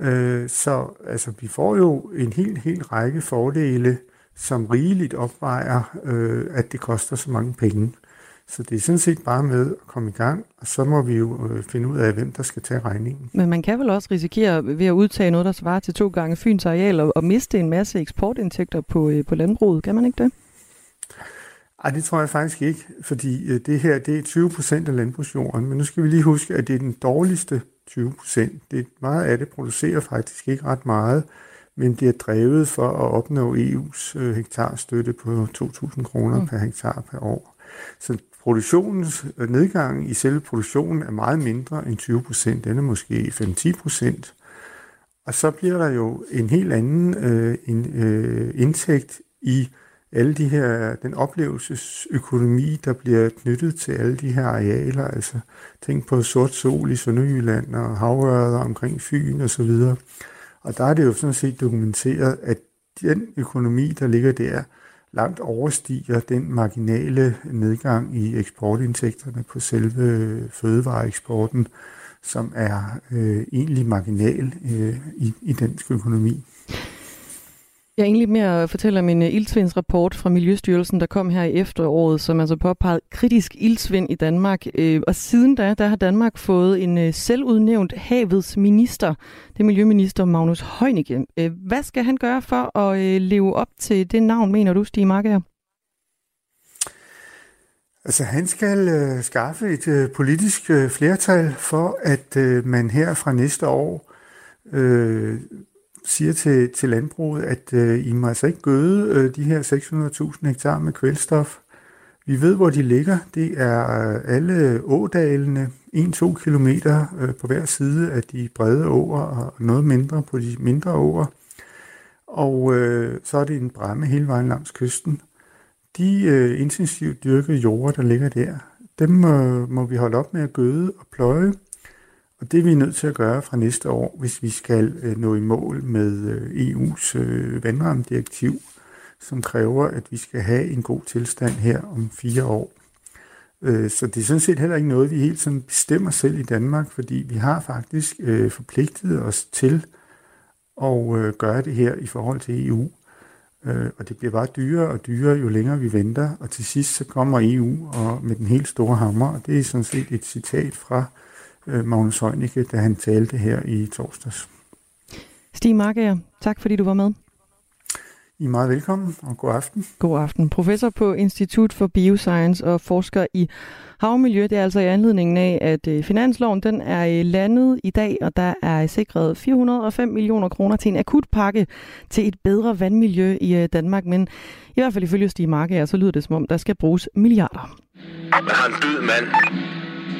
Øh, så altså, vi får jo en helt, helt række fordele, som rigeligt opvejer, øh, at det koster så mange penge. Så det er sådan set bare med at komme i gang, og så må vi jo øh, finde ud af, hvem der skal tage regningen. Men man kan vel også risikere ved at udtage noget, der svarer til to gange Fyns areal, og, og miste en masse eksportindtægter på, øh, på landbruget. Kan man ikke det? Ej, det tror jeg faktisk ikke, fordi øh, det her det er 20 procent af landbrugsjorden, men nu skal vi lige huske, at det er den dårligste 20 procent. Det meget af det producerer faktisk ikke ret meget, men det er drevet for at opnå EU's øh, hektarstøtte på 2.000 kroner mm. per hektar per år. Så produktionens øh, nedgang i selve produktionen er meget mindre end 20 procent. Den er måske 5-10 procent. Og så bliver der jo en helt anden øh, en, øh, indtægt i alle de her, den oplevelsesøkonomi, der bliver knyttet til alle de her arealer, altså tænk på sort sol i Sønderjylland og havørder omkring Fyn og så videre. Og der er det jo sådan set dokumenteret, at den økonomi, der ligger der, langt overstiger den marginale nedgang i eksportindtægterne på selve fødevareeksporten, som er øh, egentlig marginal øh, i, i dansk økonomi. Jeg er egentlig mere øh, at fortælle om en uh, øh, ildsvindsrapport fra Miljøstyrelsen, der kom her i efteråret, som altså påpegede kritisk ildsvind i Danmark. Øh, og siden da, der har Danmark fået en uh, selvudnævnt havets minister. Det er Miljøminister Magnus Heunicke. Hvad skal han gøre for at leve op til det navn, mener du, Stig Marker? Altså han skal øh, skaffe et øh, politisk øh, flertal for, at øh, man her fra næste år øh, siger til, til landbruget, at øh, I må altså ikke gøde øh, de her 600.000 hektar med kvælstof. Vi ved, hvor de ligger. Det er øh, alle ådalene, 1-2 km øh, på hver side af de brede åer, og noget mindre på de mindre åer. Og øh, så er det en bræmme hele vejen langs kysten. De øh, intensivt dyrkede jorder, der ligger der, dem øh, må vi holde op med at gøde og pløje, og det er vi nødt til at gøre fra næste år, hvis vi skal øh, nå i mål med øh, EU's øh, vandrammedirektiv, som kræver, at vi skal have en god tilstand her om fire år. Øh, så det er sådan set heller ikke noget, vi helt sådan bestemmer selv i Danmark, fordi vi har faktisk øh, forpligtet os til at øh, gøre det her i forhold til EU. Og det bliver bare dyrere og dyrere, jo længere vi venter. Og til sidst så kommer EU og med den helt store hammer, og det er sådan set et citat fra Øh, Magnus Heunicke, da han talte her i torsdags. Stig Markager, tak fordi du var med. I er meget velkommen, og god aften. God aften. Professor på Institut for Bioscience og forsker i havmiljø. Det er altså i anledningen af, at øh, finansloven den er landet i dag, og der er sikret 405 millioner kroner til en akutpakke til et bedre vandmiljø i øh, Danmark. Men i hvert fald ifølge Stig Markager, så lyder det som om, der skal bruges milliarder. Man har en død mand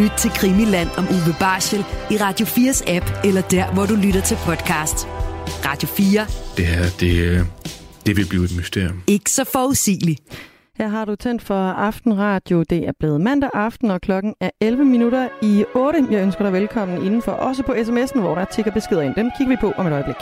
Lyt til Krimiland om Uwe Barschel i Radio 4's app, eller der, hvor du lytter til podcast. Radio 4. Det her, det, øh, det vil blive et mysterium. Ikke så forudsigeligt. Her har du tændt for Aftenradio. Det er blevet mandag aften, og klokken er 11 minutter i 8. Jeg ønsker dig velkommen indenfor, også på sms'en, hvor der tigger beskeder ind. Dem kigger vi på om et øjeblik.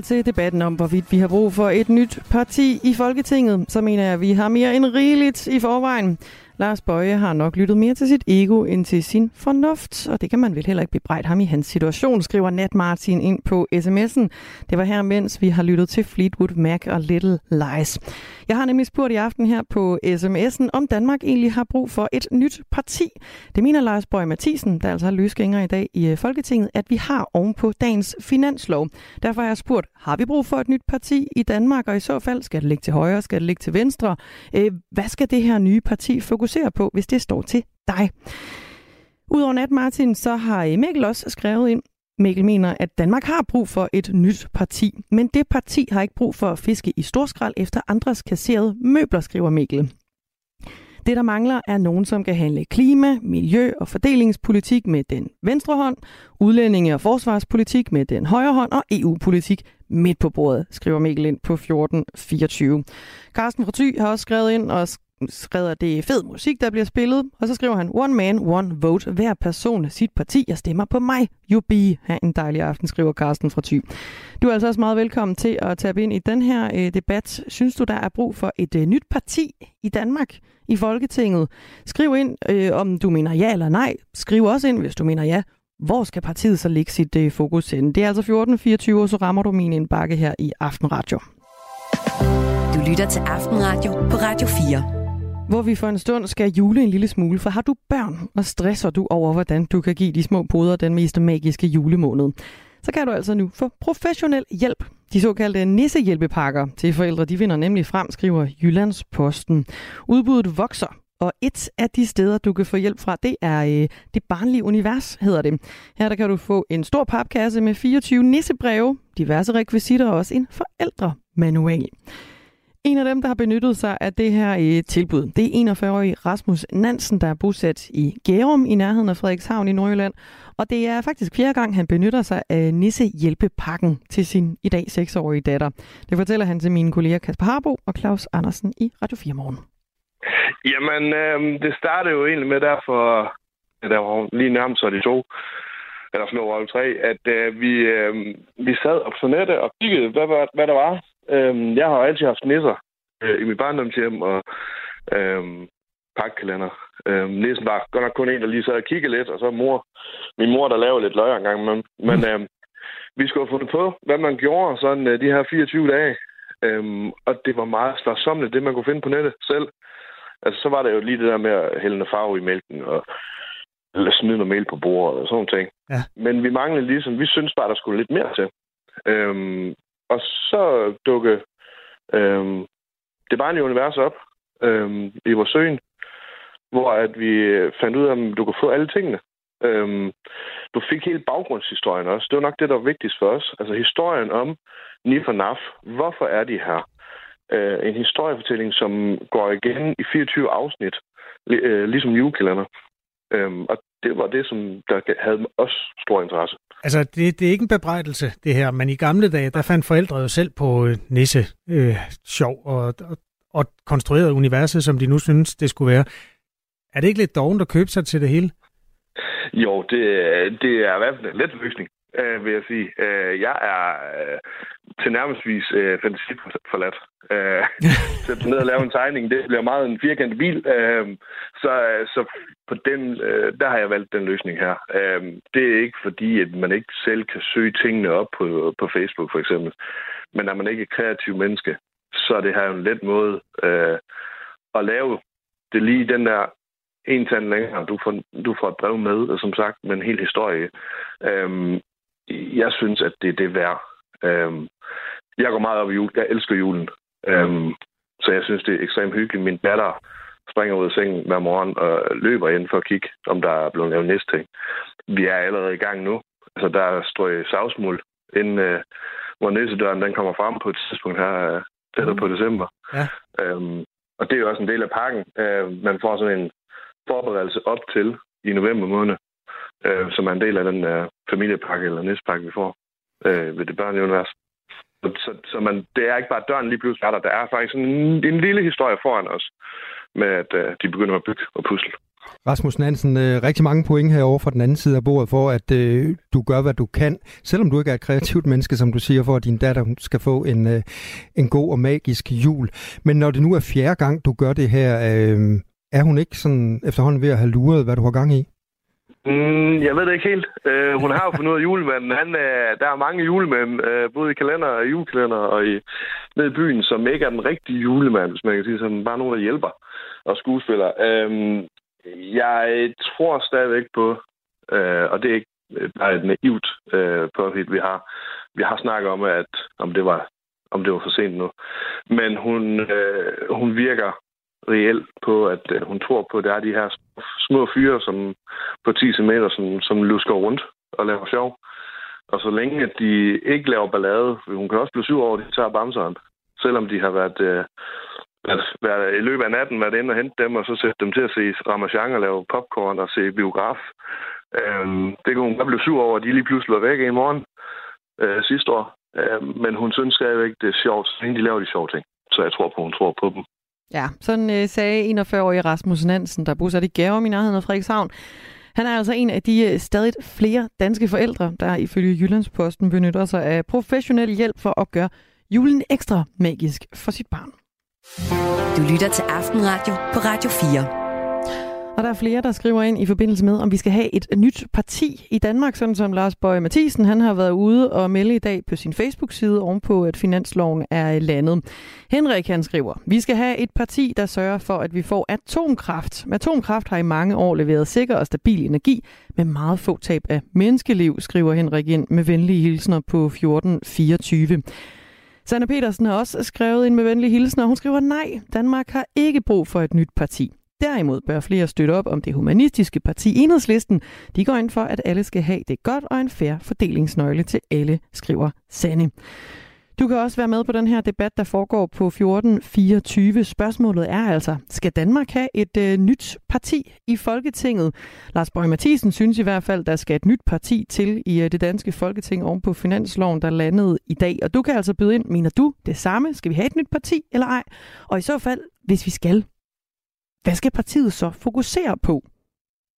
Til debatten om, hvorvidt vi har brug for et nyt parti i Folketinget, så mener jeg, at vi har mere end rigeligt i forvejen. Lars Bøje har nok lyttet mere til sit ego end til sin fornuft, og det kan man vel heller ikke bebrejde ham i hans situation, skriver Nat Martin ind på sms'en. Det var her, mens vi har lyttet til Fleetwood Mac og Little Lies. Jeg har nemlig spurgt i aften her på sms'en, om Danmark egentlig har brug for et nyt parti. Det mener Lars Bøje Mathisen, der altså har løsgænger i dag i øh, Folketinget, at vi har ovenpå dagens finanslov. Derfor har jeg spurgt, har vi brug for et nyt parti i Danmark, og i så fald skal det ligge til højre, skal det ligge til venstre? Øh, hvad skal det her nye parti fokusere fokusere på, hvis det står til dig. Udover Nat Martin, så har øh, Mikkel også skrevet ind, Mikkel mener, at Danmark har brug for et nyt parti, men det parti har ikke brug for at fiske i storskrald efter andres kasserede møbler, skriver Mikkel. Det, der mangler, er nogen, som kan handle klima, miljø og fordelingspolitik med den venstre hånd, udlændinge- og forsvarspolitik med den højre hånd og EU-politik midt på bordet, skriver Mikkel ind på 1424. Carsten Forty har også skrevet ind og skriver, det er fed musik, der bliver spillet. Og så skriver han, one man, one vote. Hver person sit parti. Jeg stemmer på mig. You be. Ha' en dejlig aften, skriver Carsten fra Thy. Du er altså også meget velkommen til at tabe ind i den her øh, debat. Synes du, der er brug for et øh, nyt parti i Danmark i Folketinget? Skriv ind, øh, om du mener ja eller nej. Skriv også ind, hvis du mener ja. Hvor skal partiet så lægge sit øh, fokus hen? Det er altså 14.24, og så rammer du min indbakke her i Aftenradio. Du lytter til Aftenradio på Radio 4 hvor vi for en stund skal jule en lille smule, for har du børn, og stresser du over, hvordan du kan give de små poder den mest magiske julemåned, så kan du altså nu få professionel hjælp. De såkaldte nissehjælpepakker til forældre, de vinder nemlig frem, skriver Jyllands Posten. Udbuddet vokser, og et af de steder, du kan få hjælp fra, det er øh, det barnlige univers, hedder det. Her der kan du få en stor papkasse med 24 nissebreve, diverse rekvisitter og også en forældremanual. En af dem, der har benyttet sig af det her øh, tilbud, det er 41-årige Rasmus Nansen, der er bosat i Gærum i nærheden af Frederikshavn i Nordjylland. Og det er faktisk fjerde gang, han benytter sig af Nisse-hjælpepakken til sin i dag 6-årige datter. Det fortæller han til mine kolleger Kasper Harbo og Claus Andersen i Radio 4 Morgen. Jamen, øh, det startede jo egentlig med derfor, at der var lige nærmest så de to, eller sådan tre, at øh, vi, øh, vi sad op på nettet og kiggede, hvad, hvad, hvad der var Øhm, jeg har altid haft nisser øh, i mit barndomshjem og øhm, pakkalender. Øhm, nissen var godt nok kun en, der lige sad og kiggede lidt, og så mor, min mor, der lavede lidt løg engang. Men, men øhm, vi skulle have fundet på, hvad man gjorde sådan øh, de her 24 dage. Øhm, og det var meget slagsomligt, det man kunne finde på nettet selv. Altså, så var der jo lige det der med at hælde noget farve i mælken, og eller smide noget mel på bordet og sådan noget. Ja. Men vi manglede ligesom, vi synes bare, der skulle lidt mere til. Øhm, og så dukke øh, det barnlige univers op øh, i vores søen, hvor at vi fandt ud af, at du kunne få alle tingene. Øhm, du fik hele baggrundshistorien også. Det var nok det, der var vigtigst for os. Altså historien om Nif og Naf. Hvorfor er de her? Øh, en historiefortælling, som går igen i 24 afsnit, øh, ligesom julekalender. Øhm, og det var det, som der havde også stor interesse. Altså, det, det er ikke en bebrejdelse, det her, men i gamle dage, der fandt forældre jo selv på øh, nisse øh, sjov og, og, og konstrueret universet, som de nu synes, det skulle være. Er det ikke lidt dovent at købe sig til det hele? Jo, det, det er i hvert fald en let løsning, øh, vil jeg sige. Øh, jeg er øh, til nærmestvis øh, fantasiforladt. Øh, sætte ned og lave en tegning, det bliver meget en firkantet bil. Øh, så, så på den, øh, der har jeg valgt den løsning her. Øh, det er ikke fordi, at man ikke selv kan søge tingene op på, på Facebook for eksempel. Men når man ikke er kreativ menneske, så er det her en let måde øh, at lave det lige den der en tand længere. Du får, du får et brev med, som sagt, med en hel historie. Øh, jeg synes, at det er det værd. Øh, jeg går meget op i jul. Jeg elsker julen. Øhm, så jeg synes, det er ekstremt hyggeligt. Min datter springer ud af sengen hver morgen og løber ind for at kigge, om der er blevet lavet næste ting. Vi er allerede i gang nu. Altså, der er strøget savsmuld, inden øh, hvor næsedøren den kommer frem på et tidspunkt her, øh, tættere mm. på december. Ja. Øhm, og det er jo også en del af pakken. Øh, man får sådan en forberedelse op til i november måned, øh, som er en del af den øh, familiepakke eller næstpakke, vi får øh, ved det børneunivers. Så, så man, det er ikke bare, døren lige pludselig er der. Der er faktisk en, en lille historie foran os med, at øh, de begynder at bygge og pusle. Rasmus Nansen, øh, rigtig mange point herovre fra den anden side af bordet for, at øh, du gør, hvad du kan, selvom du ikke er et kreativt menneske, som du siger, for at din datter skal få en, øh, en god og magisk jul. Men når det nu er fjerde gang, du gør det her, øh, er hun ikke sådan efterhånden ved at have luret, hvad du har gang i? Mm, jeg ved det ikke helt. Uh, hun har jo fundet ud af julemanden. Han, uh, der er mange julemænd, uh, både i kalender og julekalender og i, ned i byen, som ikke er den rigtige julemand, hvis man kan sige sådan. Bare nogen, der hjælper og skuespiller. Uh, øhm, jeg tror stadigvæk på, uh, og det er ikke bare et naivt uh, på vi har. Vi har snakket om, at om det var om det var for sent nu. Men hun, øh, hun virker reelt på, at øh, hun tror på, at det er de her små fyre som på 10 cm, som, som lusker rundt og laver sjov. Og så længe at de ikke laver ballade, hun kan også blive syv år, de tager bamseren, selvom de har været, øh, været, været i løbet af natten været inde og hente dem, og så sætte dem til at se Ramachan og lave popcorn og se biograf. Øhm, det kunne hun godt blive syv over, at de lige pludselig var væk i morgen øh, sidste år. Øh, men hun synes stadigvæk, det er sjovt, så længe de laver de sjove ting. Så jeg tror på, hun tror på dem. Ja, sådan øh, sagde 41-årige Rasmus Nansen, der bosat i Gærum i nærheden af Frederikshavn. Han er altså en af de øh, stadig flere danske forældre, der ifølge Jyllandsposten benytter sig af professionel hjælp for at gøre julen ekstra magisk for sit barn. Du lytter til Aftenradio på Radio 4. Og der er flere, der skriver ind i forbindelse med, om vi skal have et nyt parti i Danmark, sådan som Lars Bøge Mathisen, han har været ude og melde i dag på sin Facebook-side ovenpå, at finansloven er landet. Henrik han skriver, vi skal have et parti, der sørger for, at vi får atomkraft. Atomkraft har i mange år leveret sikker og stabil energi med meget få tab af menneskeliv, skriver Henrik ind med venlige hilsner på 1424. Sanne Petersen har også skrevet ind med venlige hilsner. Hun skriver, nej, Danmark har ikke brug for et nyt parti. Derimod bør flere støtte op om det humanistiske parti Enhedslisten. De går ind for, at alle skal have det godt og en færre fordelingsnøgle til alle, skriver Sanne. Du kan også være med på den her debat, der foregår på 1424. Spørgsmålet er altså, skal Danmark have et øh, nyt parti i Folketinget? Lars Borg Mathisen synes i hvert fald, der skal et nyt parti til i øh, det danske Folketing oven på finansloven, der landede i dag. Og du kan altså byde ind, mener du det samme? Skal vi have et nyt parti eller ej? Og i så fald, hvis vi skal, hvad skal partiet så fokusere på?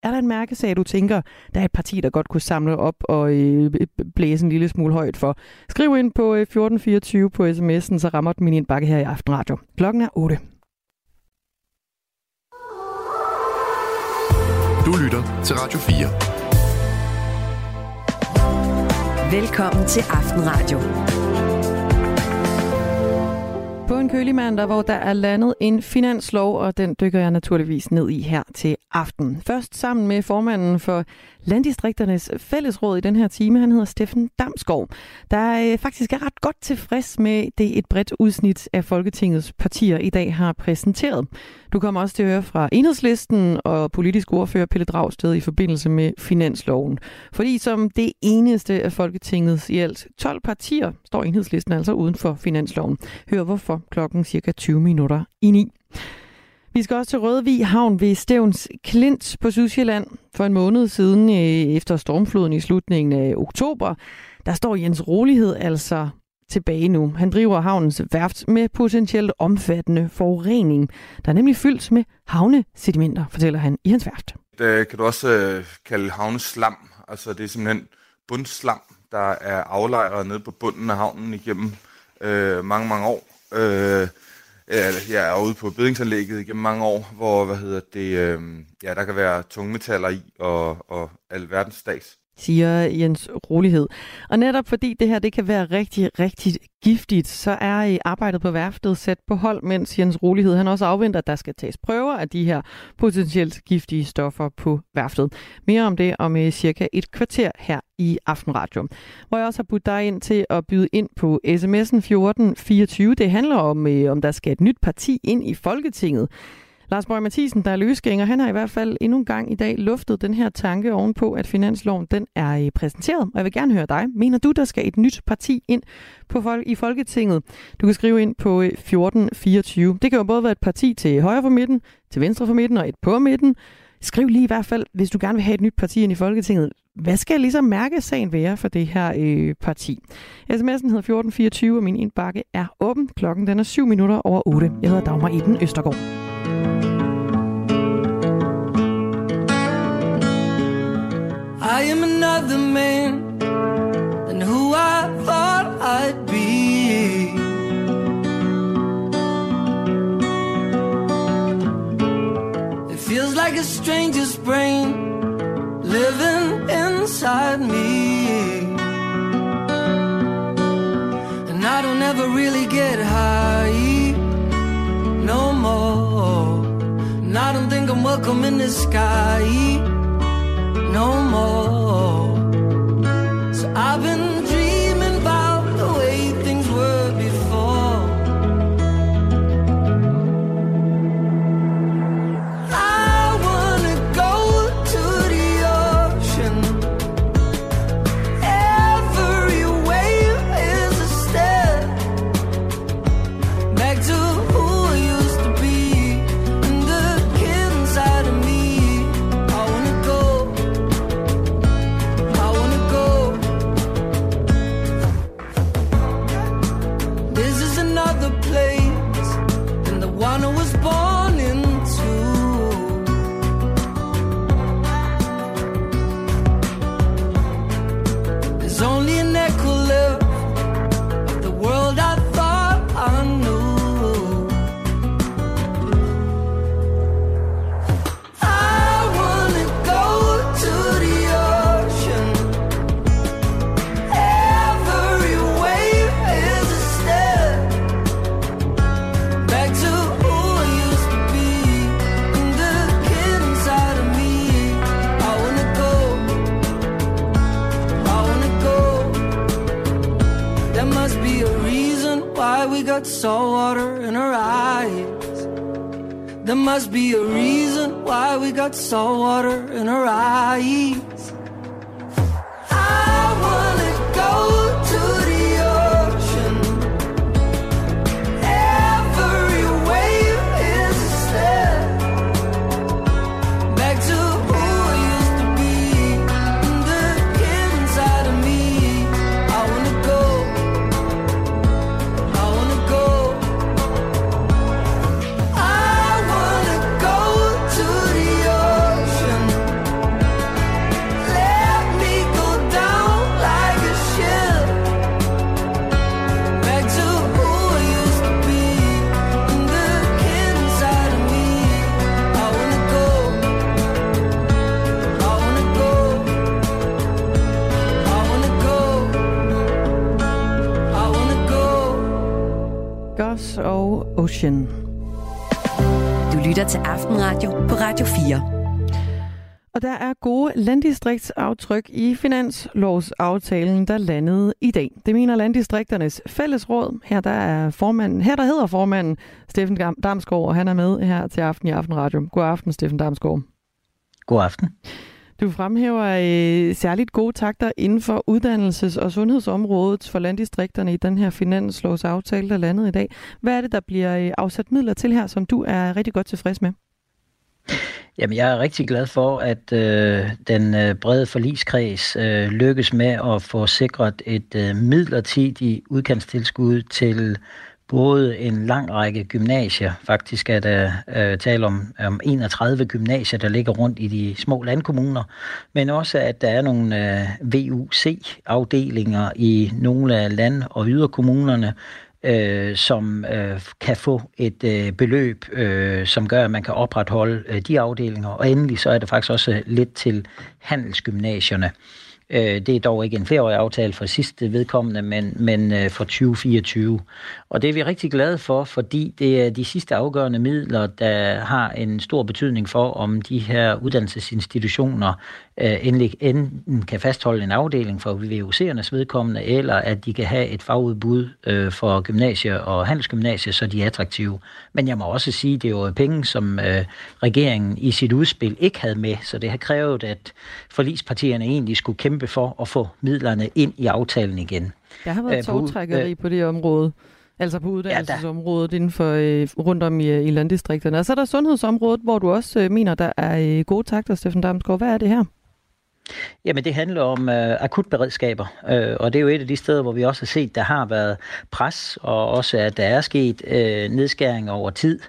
Er der en mærkesag, du tænker, der er et parti, der godt kunne samle op og øh, blæse en lille smule højt for? Skriv ind på øh, 1424 på sms'en, så rammer den min indbakke her i Aftenradio. Klokken er 8. Du lytter til Radio 4. Velkommen til Aftenradio. På en kølig mandag, hvor der er landet en finanslov, og den dykker jeg naturligvis ned i her til aften. Først sammen med formanden for Landdistrikternes Fællesråd i den her time, han hedder Steffen Damskov, der øh, faktisk er ret godt tilfreds med det et bredt udsnit af Folketingets partier i dag har præsenteret. Du kommer også til at høre fra Enhedslisten og politisk ordfører Pelle Dragsted i forbindelse med finansloven. Fordi som det eneste af Folketingets i alt 12 partier, står Enhedslisten altså uden for finansloven. Hør hvorfor klokken cirka 20 minutter i 9. Vi skal også til Rødvig Havn ved Stævns Klint på Sydsjælland. For en måned siden, øh, efter stormfloden i slutningen af oktober, der står Jens Rolighed altså tilbage nu. Han driver havnens værft med potentielt omfattende forurening, der er nemlig fyldt med havnesedimenter, fortæller han i hans værft. Det øh, kan du også øh, kalde havneslam. Altså det er simpelthen bundslam, der er aflejret nede på bunden af havnen igennem øh, mange, mange år. Øh, jeg er ude på bedingsanlægget igennem mange år, hvor hvad hedder det, øh, ja, der kan være tungmetaller i og, og alverdens stags siger Jens Rolighed. Og netop fordi det her det kan være rigtig, rigtig giftigt, så er arbejdet på værftet sat på hold, mens Jens Rolighed han også afventer, at der skal tages prøver af de her potentielt giftige stoffer på værftet. Mere om det om øh, cirka et kvarter her i Aftenradio. Hvor jeg også har budt dig ind til at byde ind på sms'en 1424. Det handler om, øh, om der skal et nyt parti ind i Folketinget. Lars Borg Mathisen, der er løsgænger, han har i hvert fald endnu en gang i dag luftet den her tanke ovenpå, at finansloven den er øh, præsenteret. Og jeg vil gerne høre dig. Mener du, der skal et nyt parti ind på folk i Folketinget? Du kan skrive ind på øh, 1424. Det kan jo både være et parti til højre for midten, til venstre for midten og et på midten. Skriv lige i hvert fald, hvis du gerne vil have et nyt parti ind i Folketinget. Hvad skal ligesom mærkesagen være for det her øh, parti? SMS'en hedder 1424, og min indbakke er åben. Klokken den er 7 minutter over 8. Jeg hedder Dagmar Eden Østergaard. I am another man than who I thought I'd be. It feels like a stranger's brain living inside me. And I don't ever really get high no more. And I don't think I'm welcome in the sky no more. So I've been salt water in our eyes. There must be a reason why we got salt water in our eyes. Gus og Ocean. Du lytter til Aftenradio på Radio 4. Og der er gode landdistriktsaftryk i finanslovsaftalen, der landede i dag. Det mener landdistrikternes fællesråd. Her der er formanden, her der hedder formanden Steffen Dam- Damsgaard, og han er med her til aften i Aftenradio. God aften, Steffen Damsgaard. God aften. Du fremhæver øh, særligt gode takter inden for uddannelses- og sundhedsområdet for landdistrikterne i den her finanslovsaftale, der landede i dag. Hvad er det, der bliver øh, afsat midler til her, som du er rigtig godt tilfreds med? Jamen, jeg er rigtig glad for, at øh, den øh, brede forligskreds øh, lykkes med at få sikret et øh, midlertidigt udkantstilskud til både en lang række gymnasier, faktisk er der øh, tale om, om 31 gymnasier, der ligger rundt i de små landkommuner, men også at der er nogle øh, VUC-afdelinger i nogle af land- og yderkommunerne, øh, som øh, kan få et øh, beløb, øh, som gør, at man kan opretholde øh, de afdelinger. Og endelig så er det faktisk også lidt til handelsgymnasierne. Øh, det er dog ikke en flereårig aftale for sidste vedkommende, men, men øh, for 2024. Og det er vi rigtig glade for, fordi det er de sidste afgørende midler, der har en stor betydning for, om de her uddannelsesinstitutioner endelig enten kan fastholde en afdeling for VUC'ernes vedkommende, eller at de kan have et fagudbud øh, for gymnasier og handelsgymnasier, så de er attraktive. Men jeg må også sige, det er jo penge, som øh, regeringen i sit udspil ikke havde med, så det har krævet, at forligspartierne egentlig skulle kæmpe for at få midlerne ind i aftalen igen. Der har været Øh, togtrækkeri på det område. Altså på uddannelsesområdet inden for øh, rundt om i, i landdistrikterne. Og så er der sundhedsområdet, hvor du også øh, mener, der er øh, gode takter, Steffen Damsgaard. Hvad er det her? Jamen det handler om øh, akutberedskaber, øh, og det er jo et af de steder, hvor vi også har set, der har været pres, og også at der er sket øh, nedskæringer over tid.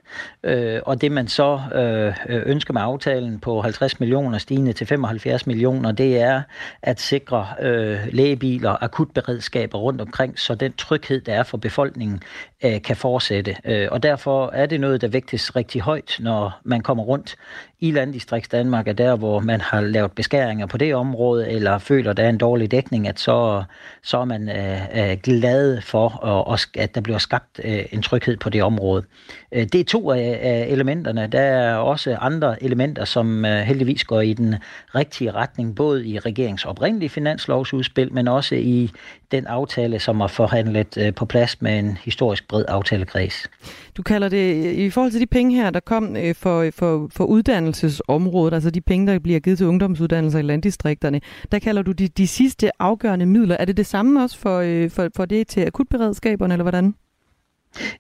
Øh, og det man så øh, øh ønsker med aftalen på 50 millioner stigende til 75 millioner, det er at sikre øh, lægebiler akutberedskaber rundt omkring, så den tryghed, der er for befolkningen, øh, kan fortsætte. Øh, og derfor er det noget, der vægtes rigtig højt, når man kommer rundt i landdistrikts Danmark, er der, hvor man har lavet beskæringer på det område, eller føler, der er en dårlig dækning, at så, så er man øh, øh glad for, og, at der bliver skabt øh, en tryghed på det område. Øh, det er to af, af elementerne. Der er også andre elementer, som øh, heldigvis går i den rigtige retning, både i regeringens oprindelige finanslovsudspil, men også i den aftale, som er forhandlet øh, på plads med en historisk bred aftalekreds. Du kalder det, i forhold til de penge her, der kom for, for, for uddannelsesområdet, altså de penge, der bliver givet til ungdomsuddannelser i landdistrikterne, der kalder du de, de sidste afgørende midler. Er det det samme også for, for, for det til akutberedskaberne, eller hvordan?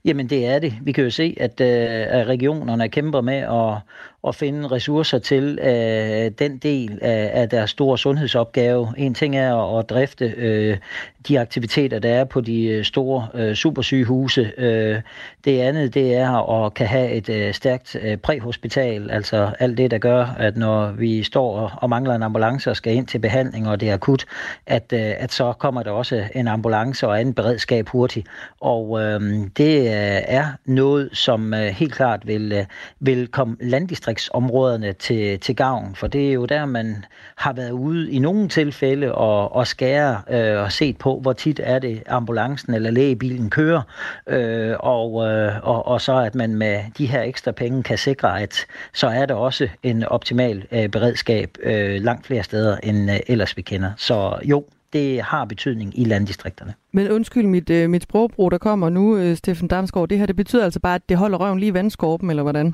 Jamen det er det. Vi kan jo se, at, øh, at regionerne kæmper med at, at finde ressourcer til øh, den del af, af deres store sundhedsopgave. En ting er at drifte øh, de aktiviteter, der er på de øh, store øh, supersygehuse. Øh, det andet, det er at kan have et øh, stærkt øh, præhospital, altså alt det, der gør, at når vi står og mangler en ambulance og skal ind til behandling, og det er akut, at, øh, at så kommer der også en ambulance og anden beredskab hurtigt. Og øh, det øh, er noget, som øh, helt klart vil, øh, vil komme landdistriktsområderne til, til gavn, for det er jo der, man har været ude i nogle tilfælde og, og skære øh, og set på, hvor tit er det ambulancen eller lægebilen kører, øh, og, øh, og, og så at man med de her ekstra penge kan sikre, at så er der også en optimal øh, beredskab øh, langt flere steder, end øh, ellers vi kender. Så jo, det har betydning i landdistrikterne. Men undskyld mit, øh, mit sprogbrug, der kommer nu, øh, Steffen Damsgaard, det her det betyder altså bare, at det holder røven lige i vandskorpen, eller hvordan?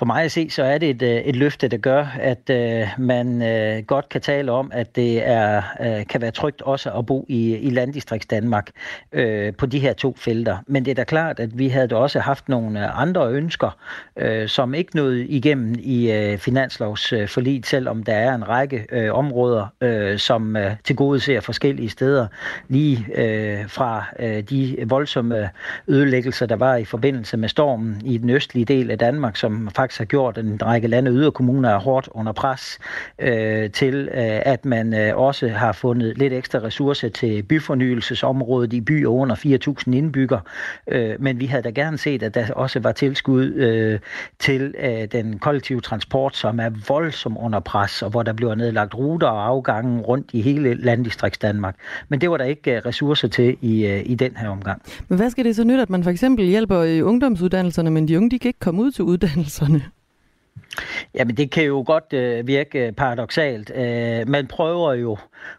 for mig at se, så er det et, øh, et løfte, der gør, at øh, man øh, godt kan tale om, at det er, øh, kan være trygt også at bo i, i landdistrikts Danmark øh, på de her to felter. Men det er da klart, at vi havde da også haft nogle øh, andre ønsker, øh, som ikke nåede igennem i øh, finanslovsforliget, selvom der er en række øh, områder, øh, som øh, tilgodeser forskellige steder, lige øh, fra øh, de voldsomme ødelæggelser, der var i forbindelse med stormen i den østlige del af Danmark, som faktisk faktisk har gjort, at en række lande yderkommuner er hårdt under pres øh, til, øh, at man øh, også har fundet lidt ekstra ressourcer til byfornyelsesområdet i byer under 4.000 indbyggere. Øh, men vi havde da gerne set, at der også var tilskud øh, til øh, den kollektive transport, som er voldsomt under pres, og hvor der bliver nedlagt ruter og afgange rundt i hele landdistrikts Danmark. Men det var der ikke øh, ressourcer til i, øh, i den her omgang. Men hvad skal det så nytte, at man for eksempel hjælper i ungdomsuddannelserne, men de unge de kan ikke komme ud til uddannelserne? Jamen det kan jo godt øh, virke paradoxalt. Øh, man prøver jo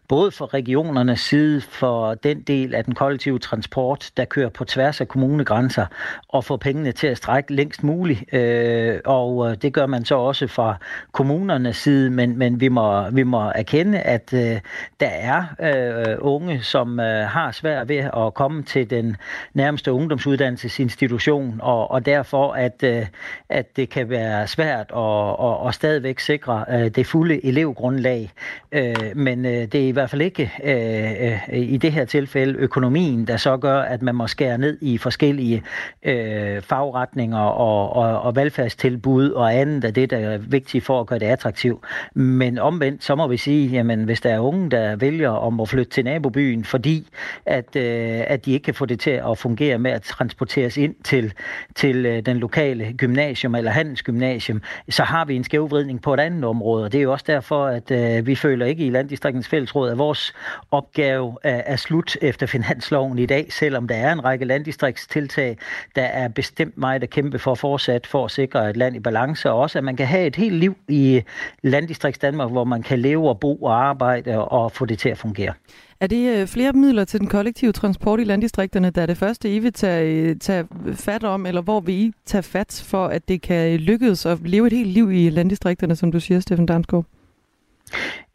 både for regionernes side for den del af den kollektive transport, der kører på tværs af kommunegrænser, og få pengene til at strække længst muligt. Øh, og øh, det gør man så også fra kommunernes side, men, men vi, må, vi må erkende, at øh, der er øh, unge, som øh, har svært ved at komme til den nærmeste ungdomsuddannelsesinstitution, og, og derfor, at, øh, at det kan være svært at, at, at stadigvæk sikre øh, det fulde elevgrundlag. Øh, men øh, det er i hvert fald ikke øh, øh, i det her tilfælde økonomien, der så gør, at man må skære ned i forskellige øh, fagretninger og, og, og velfærdstilbud og andet af det, der er vigtigt for at gøre det attraktivt. Men omvendt, så må vi sige, jamen hvis der er unge, der vælger om at flytte til nabobyen, fordi at, øh, at de ikke kan få det til at fungere med at transporteres ind til, til øh, den lokale gymnasium eller handelsgymnasium, så har vi en skævvridning på et andet område. Og det er jo også derfor, at øh, vi føler ikke i landdistriktens fællesråd, at vores opgave er, er slut efter finansloven i dag, selvom der er en række landdistriktstiltag, der er bestemt meget at kæmpe for fortsat for at sikre et land i balance, og også at man kan have et helt liv i landdistrikts Danmark, hvor man kan leve og bo og arbejde og få det til at fungere. Er det øh, flere midler til den kollektive transport i landdistrikterne, der er det første, I vil tage, øh, tage fat om, eller hvor vil I tage fat for, at det kan lykkes at leve et helt liv i landdistrikterne, som du siger, Steffen Damsgaard?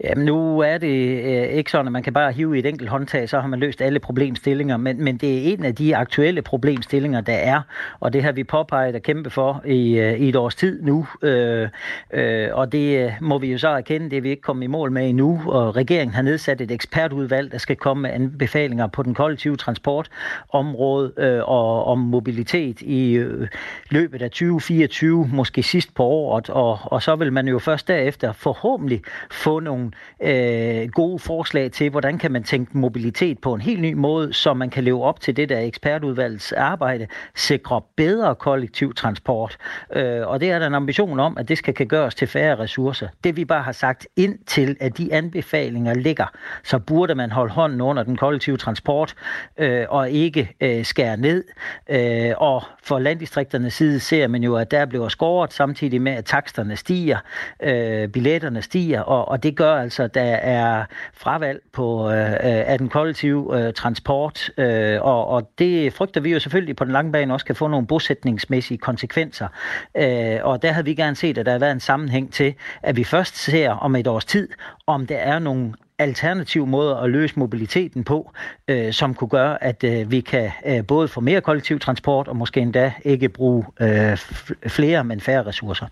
Jamen, nu er det øh, ikke sådan, at man kan bare hive i et enkelt håndtag, så har man løst alle problemstillinger, men, men det er en af de aktuelle problemstillinger, der er, og det har vi påpeget og kæmpe for i, øh, i et års tid nu, øh, øh, og det øh, må vi jo så erkende, det er vi ikke kommet i mål med endnu, og regeringen har nedsat et ekspertudvalg, der skal komme med anbefalinger på den kollektive transportområde øh, og om mobilitet i øh, løbet af 2024, måske sidst på året, og, og så vil man jo først derefter forhåbentlig få nogle øh, gode forslag til, hvordan kan man tænke mobilitet på en helt ny måde, så man kan leve op til det der ekspertudvalgets arbejde, sikre bedre kollektiv transport. Øh, og det er der en ambition om, at det skal kan gøres til færre ressourcer. Det vi bare har sagt ind til, at de anbefalinger ligger, så burde man holde hånden under den kollektive transport øh, og ikke øh, skære ned. Øh, og for landdistrikternes side ser man jo, at der bliver skåret samtidig med, at taksterne stiger, øh, billetterne stiger, og, og det gør altså, at der er fravalg på, øh, øh, af den kollektive øh, transport, øh, og, og det frygter vi jo selvfølgelig på den lange bane også kan få nogle bosætningsmæssige konsekvenser. Øh, og der havde vi gerne set, at der har været en sammenhæng til, at vi først ser om et års tid, om der er nogle alternative måder at løse mobiliteten på, øh, som kunne gøre, at øh, vi kan øh, både få mere kollektiv transport og måske endda ikke bruge øh, flere, men færre ressourcer.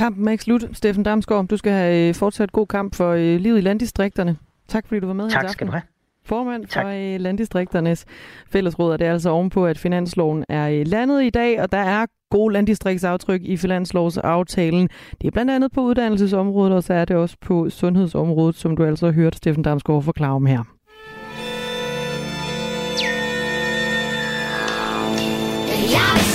Kampen er ikke slut. Steffen Damsgaard, du skal have øh, fortsat god kamp for øh, livet i landdistrikterne. Tak fordi du var med tak, her skal du have. Formand tak. for øh, Landdistrikternes Fællesråd, og det er altså ovenpå, at finansloven er landet i dag, og der er gode landdistriktsaftryk i finanslovsaftalen. Det er blandt andet på uddannelsesområdet, og så er det også på sundhedsområdet, som du altså har hørt Steffen Damsgaard forklare om her. mig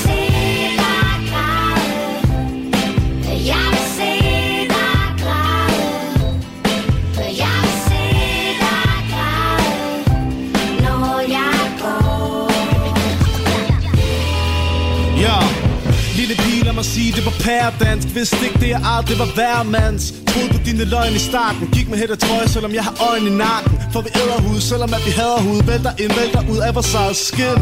sige, det var pærdansk Hvis ikke det er art, det var hvermands Troede på dine løgn i starten Gik med hæt og trøje, selvom jeg har øjne i nakken? For vi æder hud, selvom at vi hader hud Vælter ind, vælter ud af vores eget skin.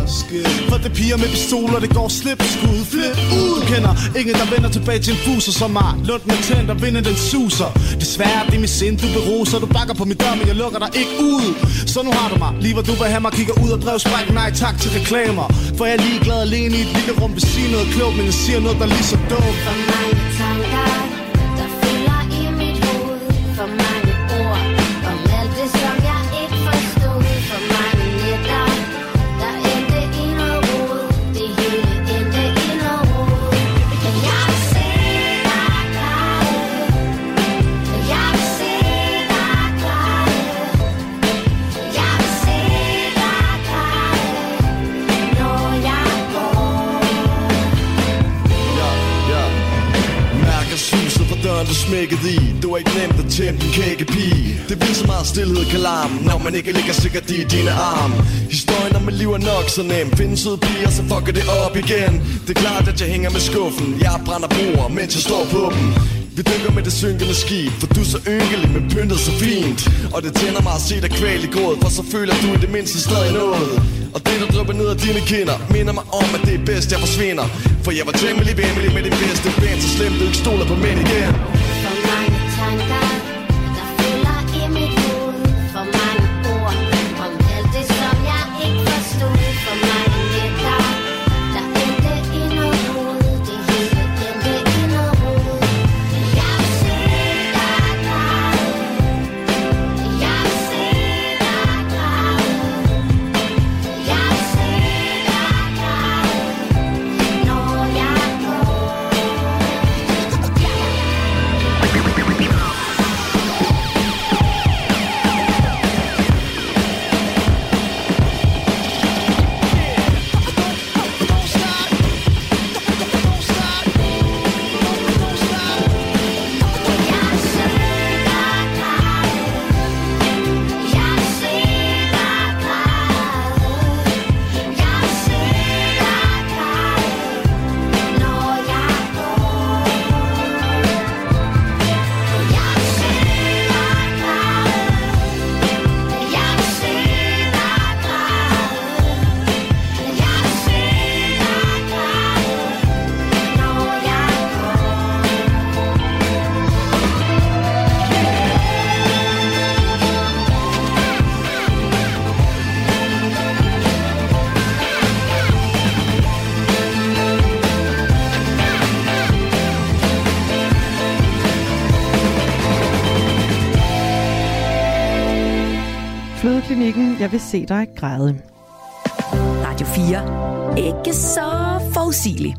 For det piger med pistoler, det går slip, skud, flip ud. Du kender ingen, der vender tilbage til en fuser som mig Lund med tænd og vinden den suser. Desværre, det er min sind, du beruser. Du bakker på min dør, men jeg lukker dig ikke ud. Så nu har du mig, lige hvor du vil have mig Kigger ud og drev spræk, nej tak til reklamer. For jeg er ligeglad alene i et lille rum Vil sige noget klogt, men jeg siger noget, der lige så dumt. For mange tanker. Knækket i. Du er ikke nemt at tæmme din kækkepige Det bliver så meget stillhed kan larme Når man ikke ligger sikkert i dine arme. Historien om mit liv er nok så nem. Find søde piger, så fucker det op igen. Det er klart, at jeg hænger med skuffen. Jeg brænder bruger, mens jeg står på dem. Vi dykker med det synkende skib For du er så ynkelig, men pyntet så fint. Og det tænder mig at se dig kvæl i gråd For så føler du i det mindste stadig noget. Og det der drøber ned af dine kinder Minder mig om, at det er bedst jeg forsvinder. For jeg var temmelig vemmelig med din bedste ven Så slemt du ikke stoler på mænd igen. Jeg vil se dig græde. Radio 4. Ikke så forudsigeligt.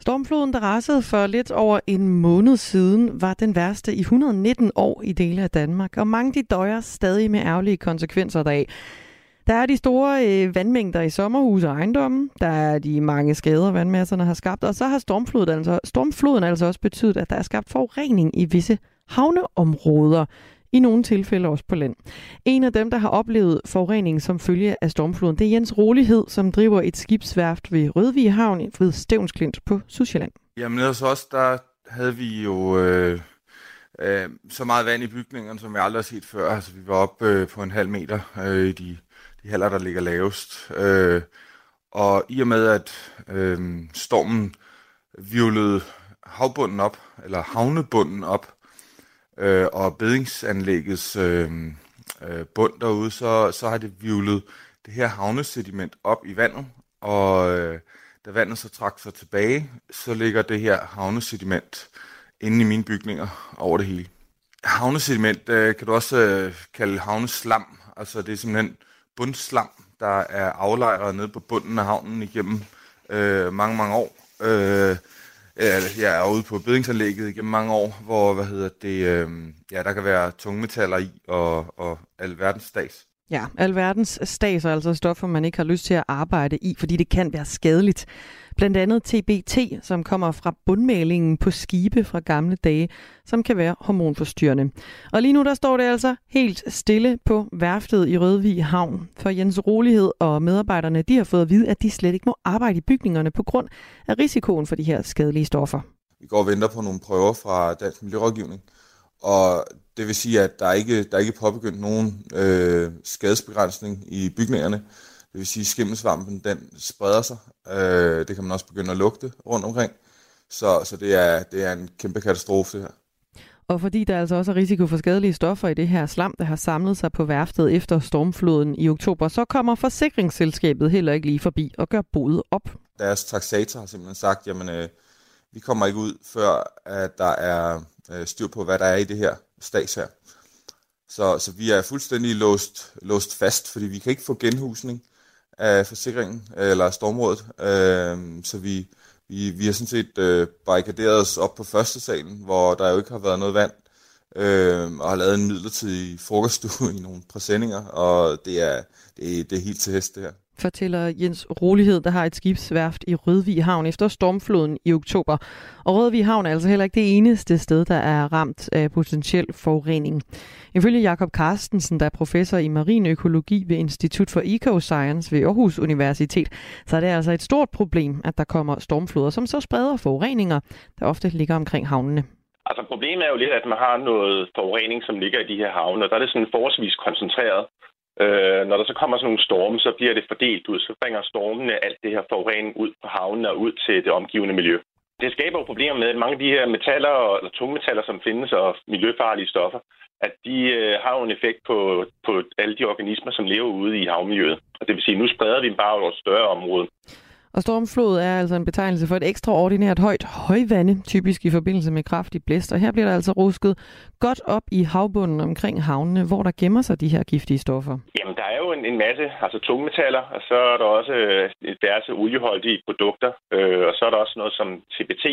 Stormfloden, der rasede for lidt over en måned siden, var den værste i 119 år i dele af Danmark, og mange de døjer stadig med ærgerlige konsekvenser deraf. Der er de store øh, vandmængder i sommerhuse og ejendommen. Der er de mange skader, vandmasserne har skabt. Og så har stormfloden altså, stormfloden altså også betydet, at der er skabt forurening i visse havneområder. I nogle tilfælde også på land. En af dem, der har oplevet forurening som følge af stormfloden, det er Jens Rolighed, som driver et skibsværft ved Rødvig Havn ved Stævnsklint på Sydsjælland. Jamen hos os, der havde vi jo øh, øh, så meget vand i bygningerne, som jeg aldrig har set før. Altså vi var oppe øh, på en halv meter øh, i de de haller, der ligger lavest. Øh, og i og med, at øh, stormen violede havbunden op, eller havnebunden op, øh, og bedingsanlæggets øh, øh, bund derude, så, så har det vivlet det her havnesediment op i vandet, og øh, da vandet så trak sig tilbage, så ligger det her havnesediment inde i mine bygninger over det hele. Havnesediment øh, kan du også øh, kalde havneslam, altså det er simpelthen bundslam, der er aflejret nede på bunden af havnen igennem øh, mange, mange år. Øh, jeg er ude på bedingsanlægget igennem mange år, hvor hvad hedder det, øh, ja, der kan være tungmetaller i og, og alverdens stads. Ja, alverdens stas er altså stoffer, man ikke har lyst til at arbejde i, fordi det kan være skadeligt. Blandt andet TBT, som kommer fra bundmalingen på skibe fra gamle dage, som kan være hormonforstyrrende. Og lige nu der står det altså helt stille på værftet i Rødvig Havn. For Jens Rolighed og medarbejderne de har fået at vide, at de slet ikke må arbejde i bygningerne på grund af risikoen for de her skadelige stoffer. Vi går og venter på nogle prøver fra Dansk Miljørådgivning, og det vil sige, at der ikke der er ikke påbegyndt nogen øh, skadesbegrænsning i bygningerne. Det vil sige, at skimmelsvampen den spreder sig. Øh, det kan man også begynde at lugte rundt omkring. Så, så det, er, det er en kæmpe katastrofe, det her. Og fordi der altså også er risiko for skadelige stoffer i det her slam, der har samlet sig på værftet efter stormfloden i oktober, så kommer forsikringsselskabet heller ikke lige forbi og gør boet op. Deres taxator har simpelthen sagt, jamen øh, vi kommer ikke ud, før at der er øh, styr på, hvad der er i det her stats her. Så, så vi er fuldstændig låst, låst fast, fordi vi kan ikke få genhusning af forsikringen øh, eller stormrådet. Øh, så vi, vi, vi har sådan set øh, barrikaderet os op på første salen, hvor der jo ikke har været noget vand, øh, og har lavet en midlertidig frokoststue i nogle præsendinger, og det er, det, er, det er helt til hest det her fortæller Jens Rolighed, der har et skibsværft i Rødvig Havn efter stormfloden i oktober. Og Rødvig Havn er altså heller ikke det eneste sted, der er ramt af potentiel forurening. Ifølge Jakob Carstensen, der er professor i marin økologi ved Institut for Eco-Science ved Aarhus Universitet, så er det altså et stort problem, at der kommer stormfloder, som så spreder forureninger, der ofte ligger omkring havnene. Altså problemet er jo lidt, at man har noget forurening, som ligger i de her havne, og der er det sådan forholdsvis koncentreret. Øh, når der så kommer sådan nogle storme, så bliver det fordelt ud. Så bringer stormene alt det her forurening ud på havnen og ud til det omgivende miljø. Det skaber jo problemer med, at mange af de her metaller eller tungmetaller, som findes, og miljøfarlige stoffer, at de øh, har jo en effekt på, på alle de organismer, som lever ude i havmiljøet. Og det vil sige, at nu spreder vi dem bare over et større område. Og stormflod er altså en betegnelse for et ekstraordinært højt højvande, typisk i forbindelse med kraftig blæst. Og her bliver der altså rusket godt op i havbunden omkring havnene, hvor der gemmer sig de her giftige stoffer. Jamen, der er jo en, en masse altså tungmetaller, og så er der også øh, diverse olieholdige produkter, øh, og så er der også noget som CBT,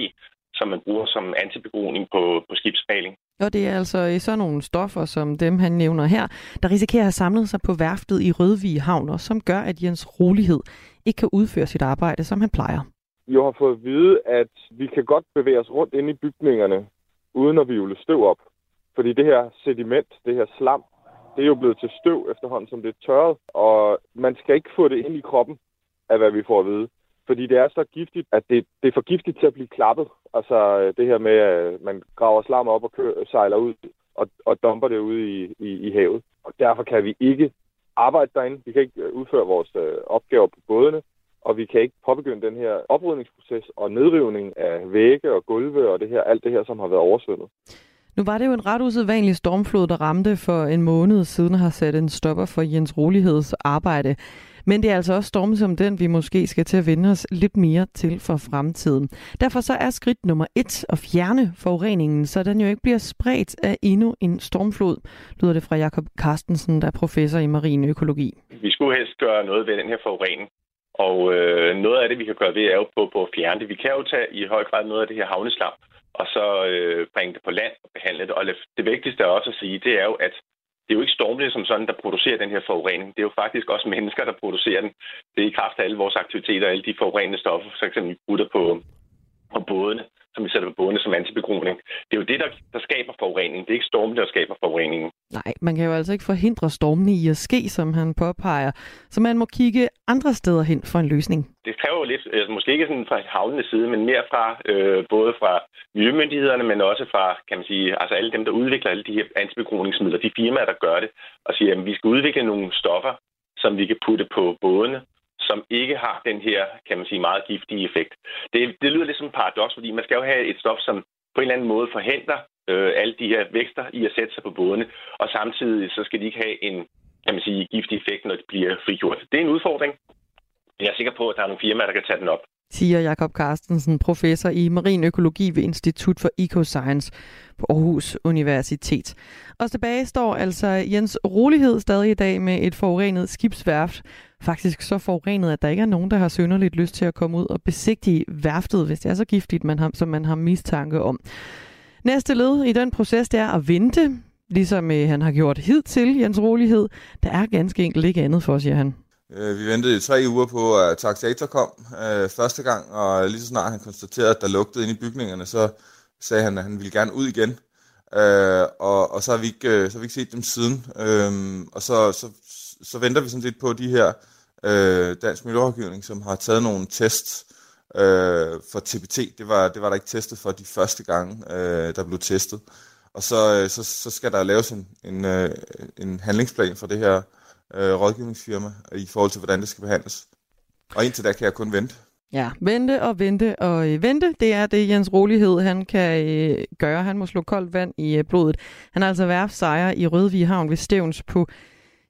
som man bruger som antibegroning på, på skibsmaling. Og det er altså sådan nogle stoffer, som dem han nævner her, der risikerer at have samlet sig på værftet i Rødvig Havn, og som gør, at Jens Rolighed ikke kan udføre sit arbejde, som han plejer. Vi har fået at vide, at vi kan godt bevæge os rundt inde i bygningerne, uden at vi støv op. Fordi det her sediment, det her slam, det er jo blevet til støv efterhånden, som det er tørret. Og man skal ikke få det ind i kroppen, af hvad vi får at vide. Fordi det er så giftigt, at det, det er for giftigt til at blive klappet. Altså det her med, at man graver slam op og kører, sejler ud og, og dumper det ud i, i, i havet. Og derfor kan vi ikke arbejde derinde. Vi kan ikke øh, udføre vores øh, opgaver på bådene, og vi kan ikke påbegynde den her oprydningsproces og nedrivning af vægge og gulve og det her, alt det her, som har været oversvømmet. Nu var det jo en ret usædvanlig stormflod, der ramte for en måned siden og har sat en stopper for Jens Roligheds arbejde. Men det er altså også storme som den, vi måske skal til at vende os lidt mere til for fremtiden. Derfor så er skridt nummer et at fjerne forureningen, så den jo ikke bliver spredt af endnu en stormflod, lyder det fra Jakob Carstensen, der er professor i marin økologi. Vi skulle helst gøre noget ved den her forurening. Og øh, noget af det, vi kan gøre ved, er jo på, på at fjerne det. Vi kan jo tage i høj grad noget af det her havneslam, og så øh, bringe det på land og behandle det. Og det vigtigste er også at sige, det er jo, at det er jo ikke stormene som sådan, der producerer den her forurening. Det er jo faktisk også mennesker, der producerer den. Det er i kraft af alle vores aktiviteter, alle de forurenende stoffer, f.eks. vi putter på, på bådene som vi sætter på bådene som antibegroning. Det er jo det, der, der skaber forurening. Det er ikke stormen, der skaber forureningen. Nej, man kan jo altså ikke forhindre stormene i at ske, som han påpeger. Så man må kigge andre steder hen for en løsning. Det kræver jo lidt, altså måske ikke sådan fra havnenes side, men mere fra øh, både fra miljømyndighederne, men også fra, kan man sige, altså alle dem, der udvikler alle de her antibegroningsmidler, de firmaer, der gør det, og siger, at vi skal udvikle nogle stoffer, som vi kan putte på bådene, som ikke har den her, kan man sige, meget giftige effekt. Det, det lyder lidt som en paradoks, fordi man skal jo have et stof, som på en eller anden måde forhindrer øh, alle de her vækster i at sætte sig på bådene, og samtidig så skal de ikke have en, kan man sige, giftig effekt, når de bliver frigjort. Det er en udfordring. Jeg er sikker på, at der er nogle firmaer, der kan tage den op siger Jakob Carstensen, professor i marin økologi ved Institut for Ecoscience på Aarhus Universitet. Og tilbage står altså Jens Rolighed stadig i dag med et forurenet skibsværft. Faktisk så forurenet, at der ikke er nogen, der har sønderligt lyst til at komme ud og besigtige værftet, hvis det er så giftigt, man har, som man har mistanke om. Næste led i den proces, det er at vente, ligesom øh, han har gjort hidtil, Jens Rolighed. Der er ganske enkelt ikke andet for, siger han. Øh, vi ventede i tre uger på, at taxator kom øh, første gang, og lige så snart han konstaterede, at der lugtede ind i bygningerne, så sagde han, at han ville gerne ud igen. Øh, og, og så, har vi ikke, øh, så har vi ikke set dem siden. Øh, og så, så, så venter vi sådan lidt på de her øh, dansk miljølovgivning, som har taget nogle tests øh, for TPT. Det var, det var der ikke testet for de første gange, øh, der blev testet. Og så, øh, så, så skal der laves en, en, øh, en handlingsplan for det her øh, rådgivningsfirma i forhold til, hvordan det skal behandles. Og indtil da kan jeg kun vente. Ja, vente og vente og øh, vente, det er det Jens Rolighed, han kan øh, gøre. Han må slå koldt vand i øh, blodet. Han er altså værfsejr i Rødvig Havn ved Stævns på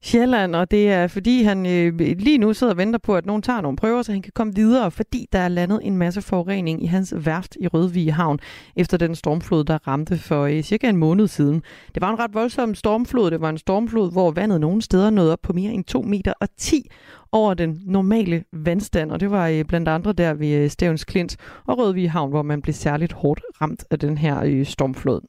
Sjælland, og det er fordi, han øh, lige nu sidder og venter på, at nogen tager nogle prøver, så han kan komme videre, fordi der er landet en masse forurening i hans værft i Rødvige Havn, efter den stormflod, der ramte for øh, cirka en måned siden. Det var en ret voldsom stormflod. Det var en stormflod, hvor vandet nogle steder nåede op på mere end 2 meter og 10 over den normale vandstand, og det var øh, blandt andre der ved øh, Stævns Klint og Rødvige Havn, hvor man blev særligt hårdt ramt af den her øh, stormflod.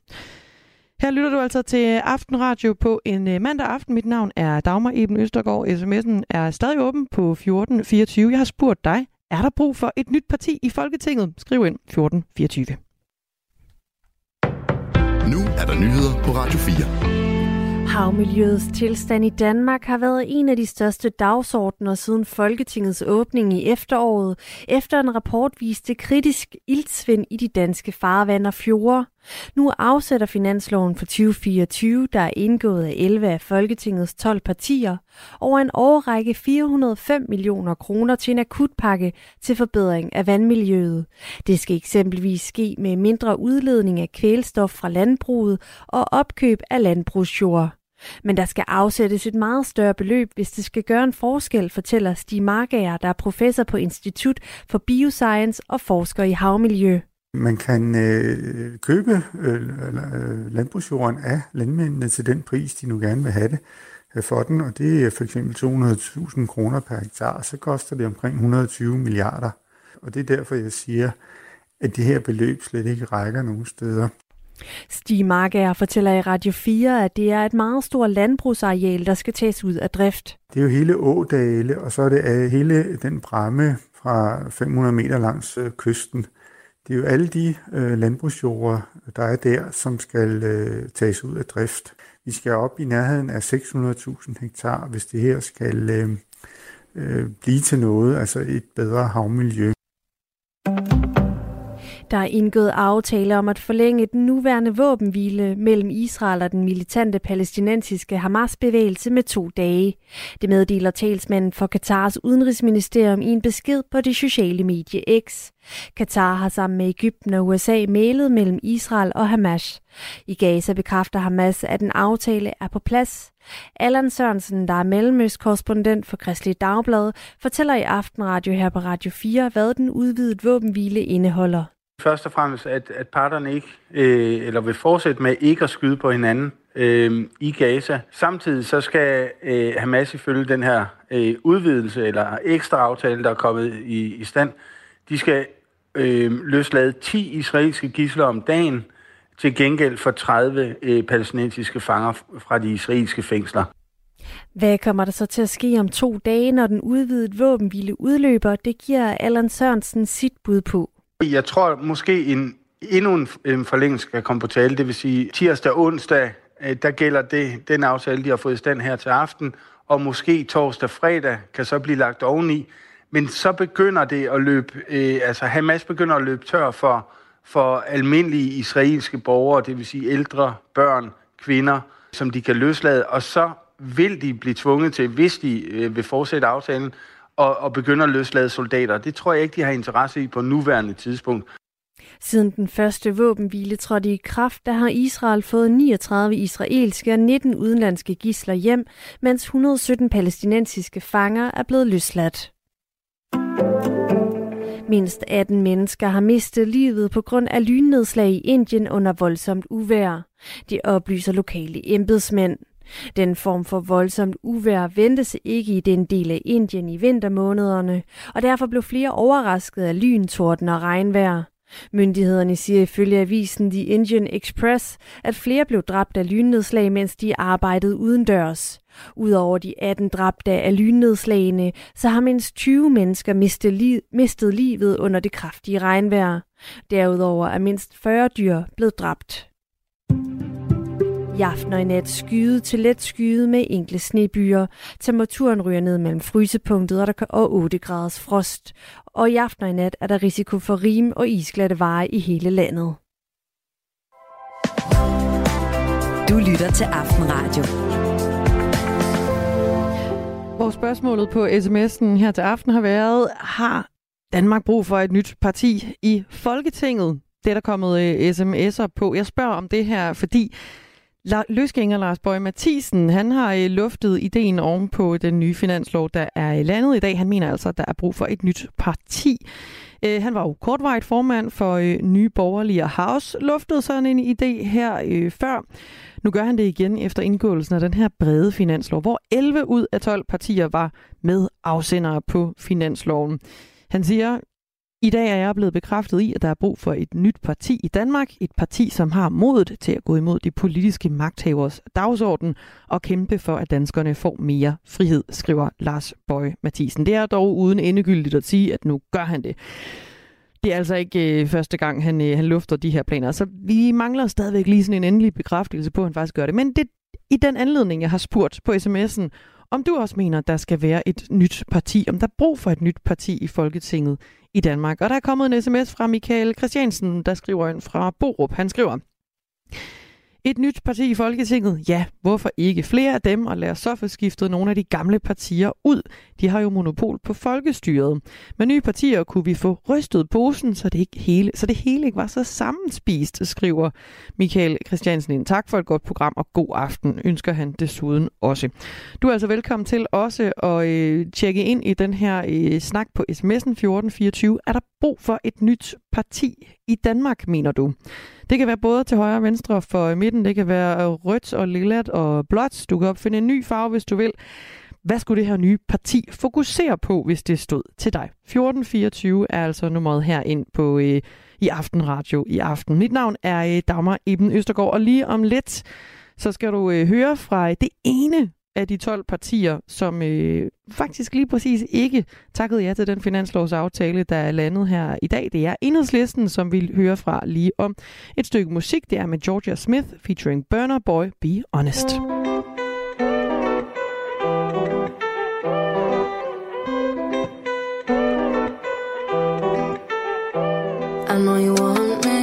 Her lytter du altså til Aftenradio på en øh, mandag aften. Mit navn er Dagmar Eben Østergaard. SMS'en er stadig åben på 1424. Jeg har spurgt dig, er der brug for et nyt parti i Folketinget? Skriv ind 1424. Nu er der nyheder på Radio 4. Havmiljøets tilstand i Danmark har været en af de største dagsordner siden Folketingets åbning i efteråret, efter en rapport viste kritisk iltsvind i de danske farvand og fjorde. Nu afsætter finansloven for 2024, der er indgået af 11 af Folketingets 12 partier, over en årrække 405 millioner kroner til en akutpakke til forbedring af vandmiljøet. Det skal eksempelvis ske med mindre udledning af kvælstof fra landbruget og opkøb af landbrugsjord. Men der skal afsættes et meget større beløb, hvis det skal gøre en forskel, fortæller Stig Margager, der er professor på Institut for Bioscience og forsker i havmiljø. Man kan øh, købe øh, øh, landbrugsjorden af landmændene til den pris, de nu gerne vil have det øh, for den, og det er for eksempel 200.000 kroner per hektar, så koster det omkring 120 milliarder. Og det er derfor, jeg siger, at det her beløb slet ikke rækker nogen steder. Stig Margager fortæller i Radio 4, at det er et meget stort landbrugsareal, der skal tages ud af drift. Det er jo hele Ådale, og så er det hele den bramme fra 500 meter langs øh, kysten. Det er jo alle de øh, landbrugsjorder, der er der, som skal øh, tages ud af drift. Vi skal op i nærheden af 600.000 hektar, hvis det her skal øh, øh, blive til noget, altså et bedre havmiljø. Der er indgået aftale om at forlænge den nuværende våbenhvile mellem Israel og den militante palæstinensiske Hamas-bevægelse med to dage. Det meddeler talsmanden for Katars udenrigsministerium i en besked på det sociale medie X. Katar har sammen med Ægypten og USA mailet mellem Israel og Hamas. I Gaza bekræfter Hamas, at en aftale er på plads. Allan Sørensen, der er mellemøstkorrespondent for Kristelig Dagblad, fortæller i Aftenradio her på Radio 4, hvad den udvidede våbenhvile indeholder. Først og fremmest, at, at parterne ikke, øh, eller vil fortsætte med ikke at skyde på hinanden øh, i Gaza. Samtidig så skal øh, Hamas ifølge den her øh, udvidelse eller ekstra aftale, der er kommet i, i stand, de skal øh, løslade 10 israelske gisler om dagen til gengæld for 30 øh, palæstinensiske fanger fra de israelske fængsler. Hvad kommer der så til at ske om to dage, når den udvidede våbenhvile udløber? Det giver Allan Sørensen sit bud på. Jeg tror måske en, endnu en, en forlængelse skal komme på tale, det vil sige tirsdag og onsdag, øh, der gælder det, den aftale, de har fået i stand her til aften, og måske torsdag og fredag kan så blive lagt oveni. Men så begynder det at løbe, øh, altså Hamas begynder at løbe tør for, for almindelige israelske borgere, det vil sige ældre, børn, kvinder, som de kan løslade, og så vil de blive tvunget til, hvis de øh, vil fortsætte aftalen, og, og begynde at løslade soldater. Det tror jeg ikke, de har interesse i på nuværende tidspunkt. Siden den første våbenhvile trådte i kraft, der har Israel fået 39 israelske og 19 udenlandske gisler hjem, mens 117 palæstinensiske fanger er blevet løsladt. Mindst 18 mennesker har mistet livet på grund af lynnedslag i Indien under voldsomt uvejr. Det oplyser lokale embedsmænd. Den form for voldsomt uvejr ventes ikke i den del af Indien i vintermånederne, og derfor blev flere overrasket af lyn, torden og regnvejr. Myndighederne siger ifølge avisen The Indian Express, at flere blev dræbt af lynnedslag, mens de arbejdede udendørs. Udover de 18 dræbte af lynnedslagene, så har mindst 20 mennesker mistet, li- mistet livet under det kraftige regnvejr. Derudover er mindst 40 dyr blevet dræbt. I aften og i nat skyde til let skyde med enkle snebyer. Temperaturen ryger ned mellem frysepunktet og der og 8 graders frost. Og i aften og i nat er der risiko for rim og isglatte veje i hele landet. Du lytter til Aftenradio. Hvor spørgsmålet på sms'en her til aften har været, har Danmark brug for et nyt parti i Folketinget? Det er der kommet øh, sms'er på. Jeg spørger om det her, fordi Løsgænger Lars Bøge Mathisen, han har øh, luftet ideen oven på den nye finanslov, der er landet i dag. Han mener altså, at der er brug for et nyt parti. Øh, han var jo kortvarigt formand for øh, Nye Borgerlige House, luftede sådan en idé her øh, før. Nu gør han det igen efter indgåelsen af den her brede finanslov, hvor 11 ud af 12 partier var med afsendere på finansloven. Han siger, i dag er jeg blevet bekræftet i, at der er brug for et nyt parti i Danmark. Et parti, som har modet til at gå imod de politiske magthavers dagsorden og kæmpe for, at danskerne får mere frihed, skriver Lars Bøje Mathisen. Det er dog uden endegyldigt at sige, at nu gør han det. Det er altså ikke øh, første gang, han, øh, han lufter de her planer. Så vi mangler stadigvæk lige sådan en endelig bekræftelse på, at han faktisk gør det. Men det i den anledning, jeg har spurgt på sms'en, om du også mener, der skal være et nyt parti, om der er brug for et nyt parti i Folketinget i Danmark. Og der er kommet en sms fra Michael Christiansen, der skriver ind fra Borup. Han skriver, et nyt parti i Folketinget? Ja, hvorfor ikke flere af dem, og lad os så få skiftet nogle af de gamle partier ud. De har jo monopol på folkestyret. Med nye partier kunne vi få rystet posen, så det, ikke hele, så det hele ikke var så sammenspist, skriver Michael Christiansen ind. Tak for et godt program, og god aften, ønsker han desuden også. Du er altså velkommen til også at øh, tjekke ind i den her øh, snak på sms'en 1424. Er der brug for et nyt parti i Danmark, mener du? Det kan være både til højre og venstre for midten. Det kan være øh, rødt og lillet og blåt. Du kan opfinde en ny farve, hvis du vil. Hvad skulle det her nye parti fokusere på, hvis det stod til dig? 1424 er altså nummeret her ind på øh, i Aftenradio i aften. Mit navn er øh, Dagmar Eben Østergaard, og lige om lidt, så skal du øh, høre fra øh, det ene af de 12 partier, som øh, faktisk lige præcis ikke takkede ja til den finanslovsaftale, der er landet her i dag. Det er enhedslisten, som vi hører fra lige om et stykke musik. Det er med Georgia Smith featuring Burner Boy Be Honest. I know you want me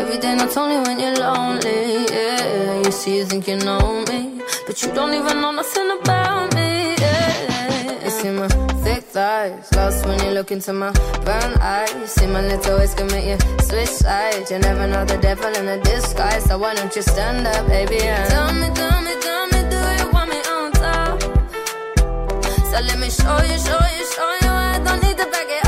Every day, not only when you're lonely. Yeah, you see, you think you know me, but you don't even know nothing about me. Yeah, you see my thick thighs, lost when you look into my brown eyes. See my little ways can make you switch sides. You never know the devil in a disguise, so why don't you stand up, baby? And tell me, tell me, tell me, do you want me on top? So let me show you, show you, show you. I don't need to back it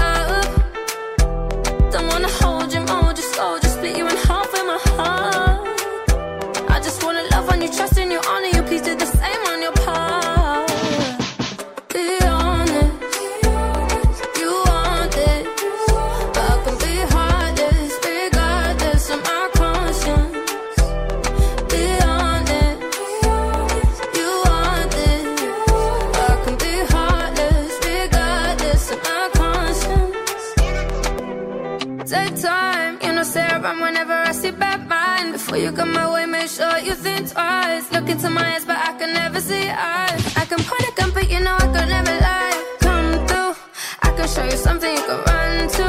Before you come my way, make sure you think twice. Look into my eyes, but I can never see eyes. I can point a gun, but you know I could never lie. Come through, I can show you something you can run to.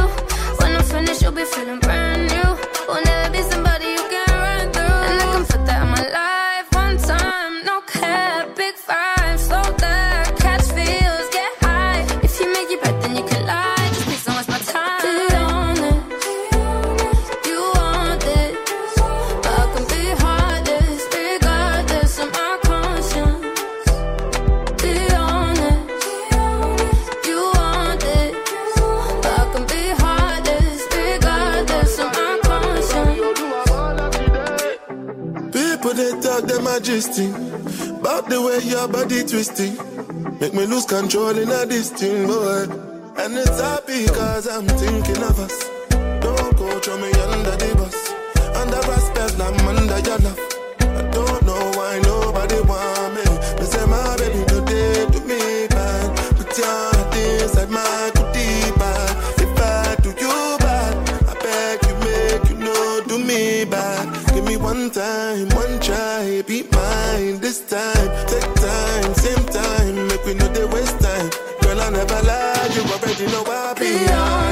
When I'm finished, you'll be feeling majesty about the way your body twisting. Make me lose control in a this boy. And it's happy cause I'm thinking of us. Don't go throw me under the bus. Under respect, I'm under your love. Know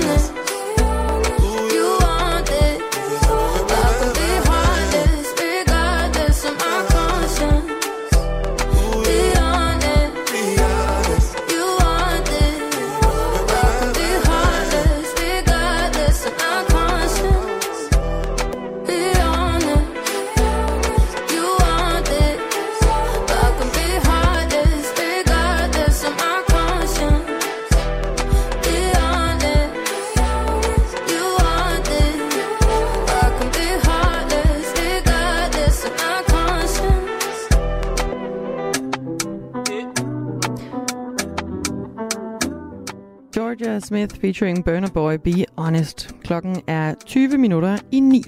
Georgia Smith featuring Burner Boy Be Honest. Klokken er 20 minutter i 9.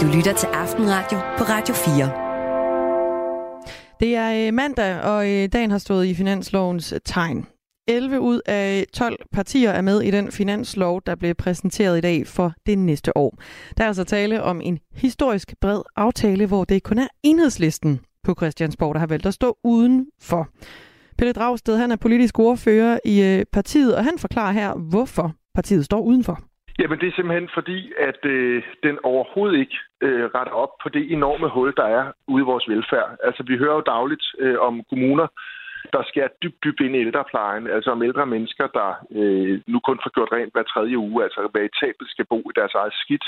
Du lytter til Aftenradio på Radio 4. Det er øh, mandag, og øh, dagen har stået i finanslovens tegn. 11 ud af 12 partier er med i den finanslov, der blev præsenteret i dag for det næste år. Der er altså tale om en historisk bred aftale, hvor det kun er enhedslisten på Christiansborg, der har valgt at stå udenfor. Pelle Dragsted, han er politisk ordfører i øh, partiet, og han forklarer her, hvorfor partiet står udenfor. Jamen det er simpelthen fordi, at øh, den overhovedet ikke øh, retter op på det enorme hul, der er ude i vores velfærd. Altså vi hører jo dagligt øh, om kommuner, der skærer dybt, dybt ind i ældreplejen. Altså om ældre mennesker, der øh, nu kun får gjort rent hver tredje uge, altså veritabelt skal bo i deres eget skidt.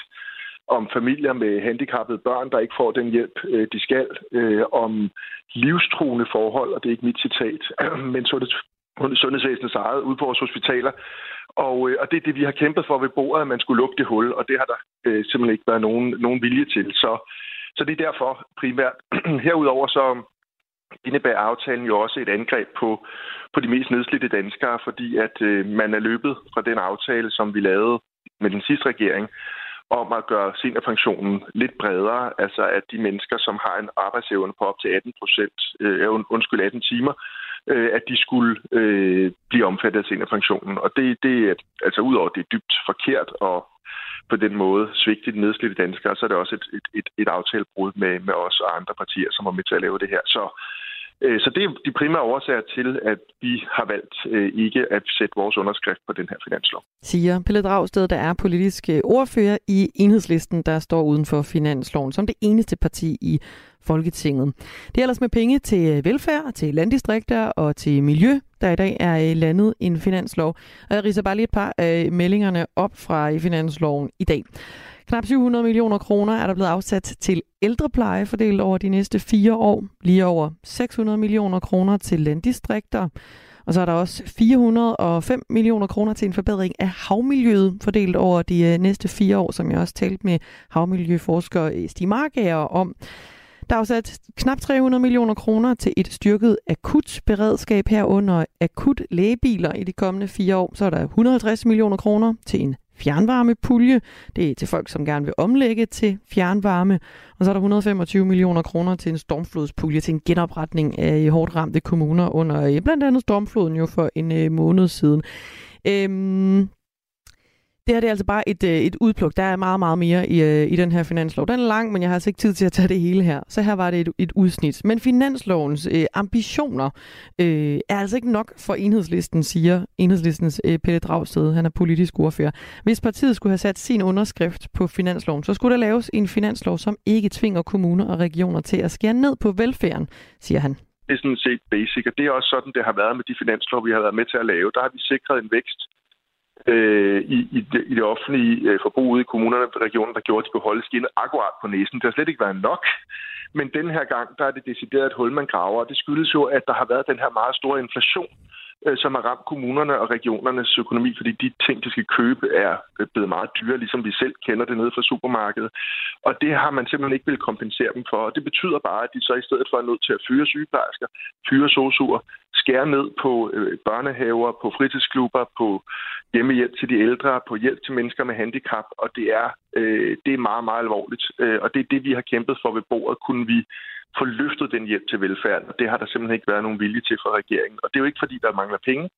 Om familier med handicappede børn, der ikke får den hjælp, øh, de skal. Øh, om livstruende forhold, og det er ikke mit citat, men sundhedsvæsenets eget ude på vores hospitaler. Og, øh, og det er det, vi har kæmpet for ved bordet, at man skulle lukke det hul, og det har der øh, simpelthen ikke været nogen, nogen vilje til. Så, så det er derfor primært. Herudover så indebærer aftalen jo også et angreb på, på de mest nedslidte danskere, fordi at øh, man er løbet fra den aftale, som vi lavede med den sidste regering, om at gøre seniorpensionen lidt bredere, altså at de mennesker, som har en arbejdsevne på op til 18 procent, øh, undskyld 18 timer, øh, at de skulle øh, blive omfattet af seniorpensionen. Og det, det er altså udover det er dybt forkert og på den måde svigte de nedslidte danskere, så er det også et, et, et, et aftalebrud med, med os og andre partier, som var med til at lave det her. Så, Øh, så det er de primære årsager til, at vi har valgt øh, ikke at sætte vores underskrift på den her finanslov. Siger Pelle Dragsted, der er politisk øh, ordfører i Enhedslisten, der står uden for finansloven som det eneste parti i Folketinget. Det er ellers med penge til velfærd, til landdistrikter og til miljø, der i dag er landet en finanslov. Og jeg riser bare lige et par af meldingerne op fra finansloven i dag. Knap 700 millioner kroner er der blevet afsat til ældrepleje fordelt over de næste fire år. Lige over 600 millioner kroner til landdistrikter. Og så er der også 405 millioner kroner til en forbedring af havmiljøet, fordelt over de øh, næste fire år, som jeg også talte med havmiljøforsker øh, Stig Markager om. Der er afsat knap 300 millioner kroner til et styrket akut beredskab herunder akut lægebiler i de kommende fire år. Så er der 150 millioner kroner til en fjernvarmepulje. Det er til folk, som gerne vil omlægge til fjernvarme. Og så er der 125 millioner kroner til en stormflodspulje til en genopretning af hårdt ramte kommuner under øh, blandt andet stormfloden jo for en øh, måned siden. Øhm, det her det er altså bare et, øh, et udpluk. Der er meget, meget mere i, øh, i den her finanslov. Den er lang, men jeg har altså ikke tid til at tage det hele her. Så her var det et, et udsnit. Men finanslovens øh, ambitioner øh, er altså ikke nok for enhedslisten, siger enhedslistens øh, Pelle Dragsted. Han er politisk ordfører. Hvis partiet skulle have sat sin underskrift på finansloven, så skulle der laves en finanslov, som ikke tvinger kommuner og regioner til at skære ned på velfærden, siger han. Det er sådan set basic, og det er også sådan, det har været med de finanslov, vi har været med til at lave. Der har vi sikret en vækst øh, i, i, det, i det offentlige øh, forbrug ude i kommunerne og regionerne, der gjorde, at de kunne holde skinnet akkurat på næsen. Det har slet ikke været nok. Men den her gang, der er det decideret et hul, man graver. Og det skyldes jo, at der har været den her meget store inflation øh, som har ramt kommunerne og regionernes økonomi, fordi de ting, de skal købe, er øh, blevet meget dyre, ligesom vi selv kender det nede fra supermarkedet. Og det har man simpelthen ikke vil kompensere dem for. Og det betyder bare, at de så i stedet for er nødt til at fyre sygeplejersker, fyre sosuer, skære ned på øh, børnehaver, på fritidsklubber, på hjemmehjælp til de ældre, på hjælp til mennesker med handicap, og det er, øh, det er meget, meget alvorligt. Øh, og det er det, vi har kæmpet for ved bordet. Kunne vi få løftet den hjælp til velfærden, og det har der simpelthen ikke været nogen vilje til fra regeringen. Og det er jo ikke, fordi der mangler penge,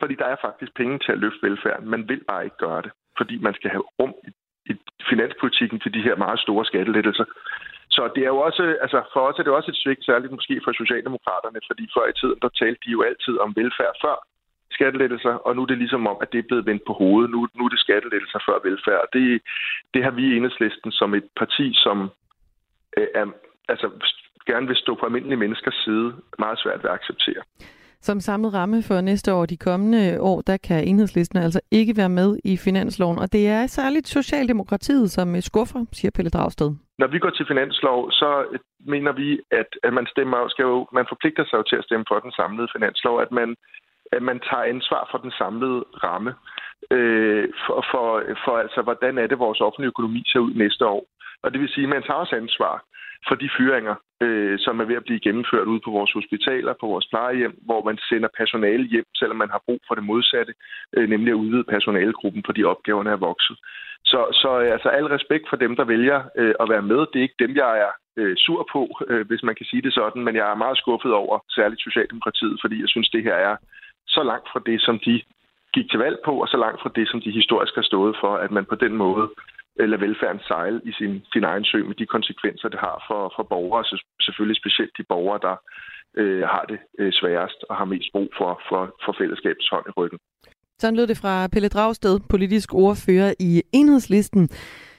fordi der er faktisk penge til at løfte velfærden. Man vil bare ikke gøre det, fordi man skal have rum i, i finanspolitikken til de her meget store skattelettelser. Så det er jo også, altså for os er det også et svigt, særligt måske for Socialdemokraterne, fordi før i tiden, der talte de jo altid om velfærd før skattelettelser, og nu er det ligesom om, at det er blevet vendt på hovedet. Nu, nu er det skattelettelser før velfærd. Det, det har vi i enhedslisten som et parti, som øh, er, altså, gerne vil stå på almindelige menneskers side, meget svært ved at acceptere. Som samlet ramme for næste år de kommende år, der kan enhedslisten altså ikke være med i finansloven, og det er særligt Socialdemokratiet, som øh, skuffer, siger Pelle Dragsted. Når vi går til finanslov, så øh, mener vi, at, at man stemmer, skal jo, man forpligter sig jo til at stemme for den samlede finanslov, at man, at man tager ansvar for den samlede ramme, øh, for, for, for altså, hvordan er det, vores offentlige økonomi ser ud næste år. Og det vil sige, at man tager også ansvar for de fyringer, øh, som er ved at blive gennemført ude på vores hospitaler, på vores plejehjem, hvor man sender personale hjem, selvom man har brug for det modsatte, øh, nemlig at udvide personalegruppen, fordi opgaverne er vokset. Så, så øh, altså al respekt for dem, der vælger øh, at være med. Det er ikke dem, jeg er øh, sur på, øh, hvis man kan sige det sådan, men jeg er meget skuffet over særligt Socialdemokratiet, fordi jeg synes, det her er så langt fra det, som de gik til valg på, og så langt fra det, som de historisk har stået for, at man på den måde Øh, eller velfærden sejle i sin, sin egen sø med de konsekvenser, det har for, for borgere, så selvfølgelig specielt de borgere, der øh, har det øh, sværest og har mest brug for, for, for fællesskabets hånd i ryggen. Sådan lød det fra Pelle Dragsted, politisk ordfører i Enhedslisten.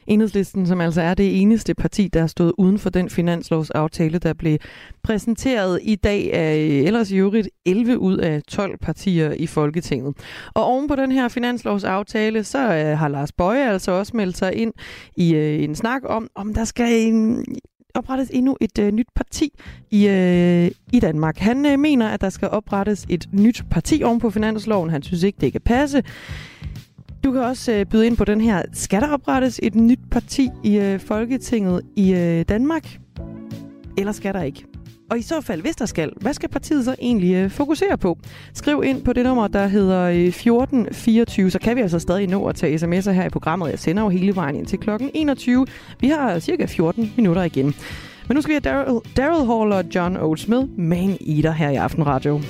Enhedslisten, som altså er det eneste parti, der har stået uden for den finanslovsaftale, der blev præsenteret i dag af ellers i øvrigt 11 ud af 12 partier i Folketinget. Og oven på den her finanslovsaftale, så øh, har Lars Bøje altså også meldt sig ind i øh, en snak om, om der skal en, oprettes endnu et øh, nyt parti i, øh, i Danmark. Han øh, mener, at der skal oprettes et nyt parti oven på finansloven. Han synes ikke, det kan passe. Du kan også øh, byde ind på den her. Skal der oprettes et nyt parti i øh, Folketinget i øh, Danmark? Eller skal der ikke? Og i så fald, hvis der skal, hvad skal partiet så egentlig øh, fokusere på? Skriv ind på det nummer, der hedder øh, 1424, så kan vi altså stadig nå at tage sms'er her i programmet. Jeg sender jo hele vejen ind til klokken 21. Vi har cirka 14 minutter igen. Men nu skal vi have Daryl, Hall og John Oates med Man Eater her i Aftenradio.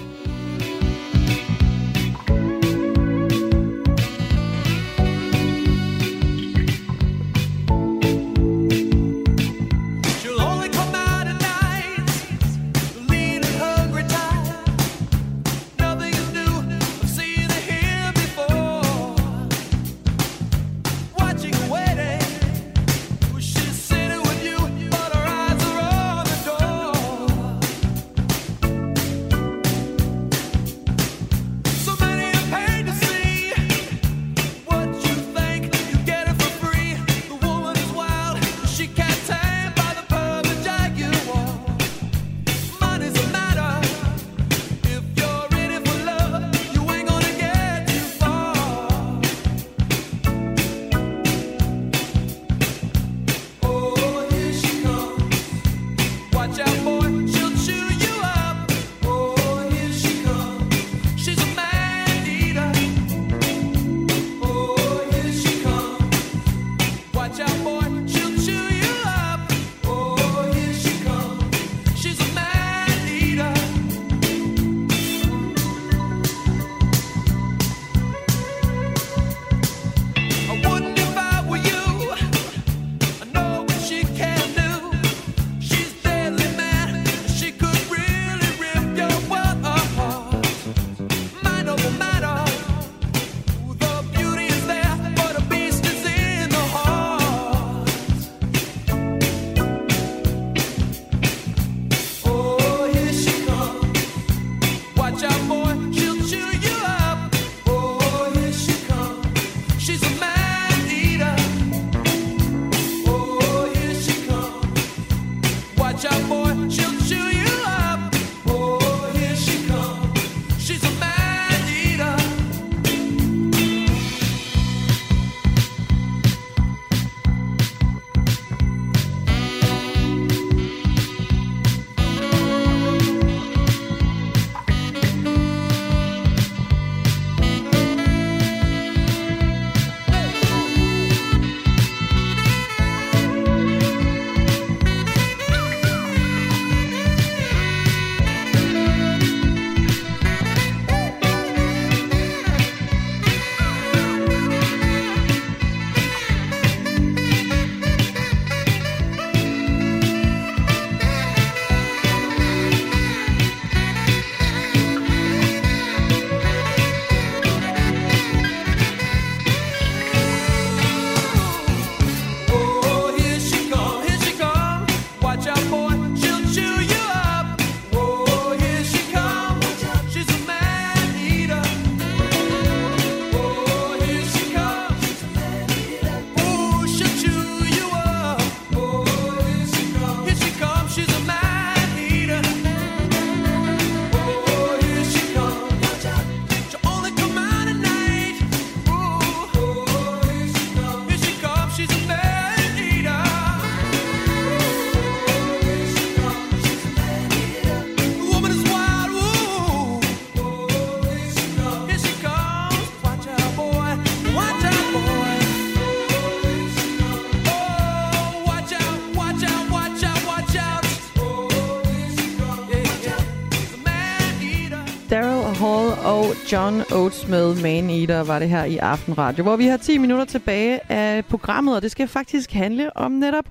John Oates med Man Eater var det her i Aftenradio, hvor vi har 10 minutter tilbage af programmet, og det skal faktisk handle om netop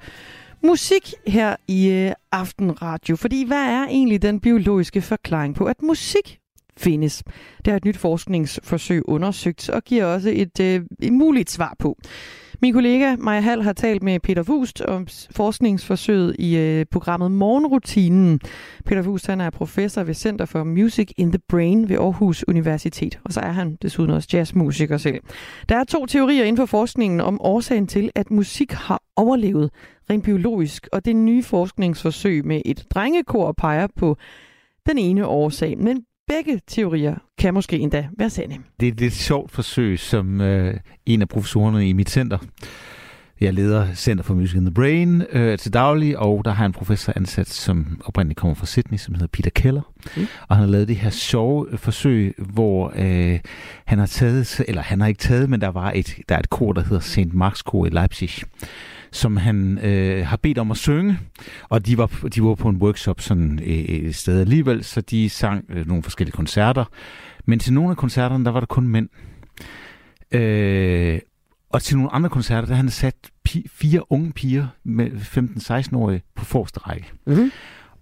musik her i øh, Aftenradio. Fordi hvad er egentlig den biologiske forklaring på, at musik findes? Det har et nyt forskningsforsøg undersøgt og giver også et, øh, et muligt svar på. Min kollega Maja Hall har talt med Peter Fust om forskningsforsøget i øh, programmet Morgenrutinen. Peter Fust han er professor ved Center for Music in the Brain ved Aarhus Universitet, og så er han desuden også jazzmusiker selv. Der er to teorier inden for forskningen om årsagen til, at musik har overlevet rent biologisk, og det nye forskningsforsøg med et drengekor peger på den ene årsag. Men begge teorier kan måske endda være sande. Det er et lidt sjovt forsøg, som øh, en af professorerne i mit center. Jeg leder Center for Music in the Brain øh, til daglig, og der har en professor ansat, som oprindeligt kommer fra Sydney, som hedder Peter Keller. Mm. Og han har lavet det her sjove forsøg, hvor øh, han har taget, eller han har ikke taget, men der var et, der er et kor, der hedder St. Marks Kor i Leipzig som han øh, har bedt om at synge, og de var, de var på en workshop sådan øh, et sted alligevel, så de sang øh, nogle forskellige koncerter. Men til nogle af koncerterne, der var der kun mænd. Øh, og til nogle andre koncerter, der han sat pi- fire unge piger med 15-16-årige på forreste række. Mm-hmm.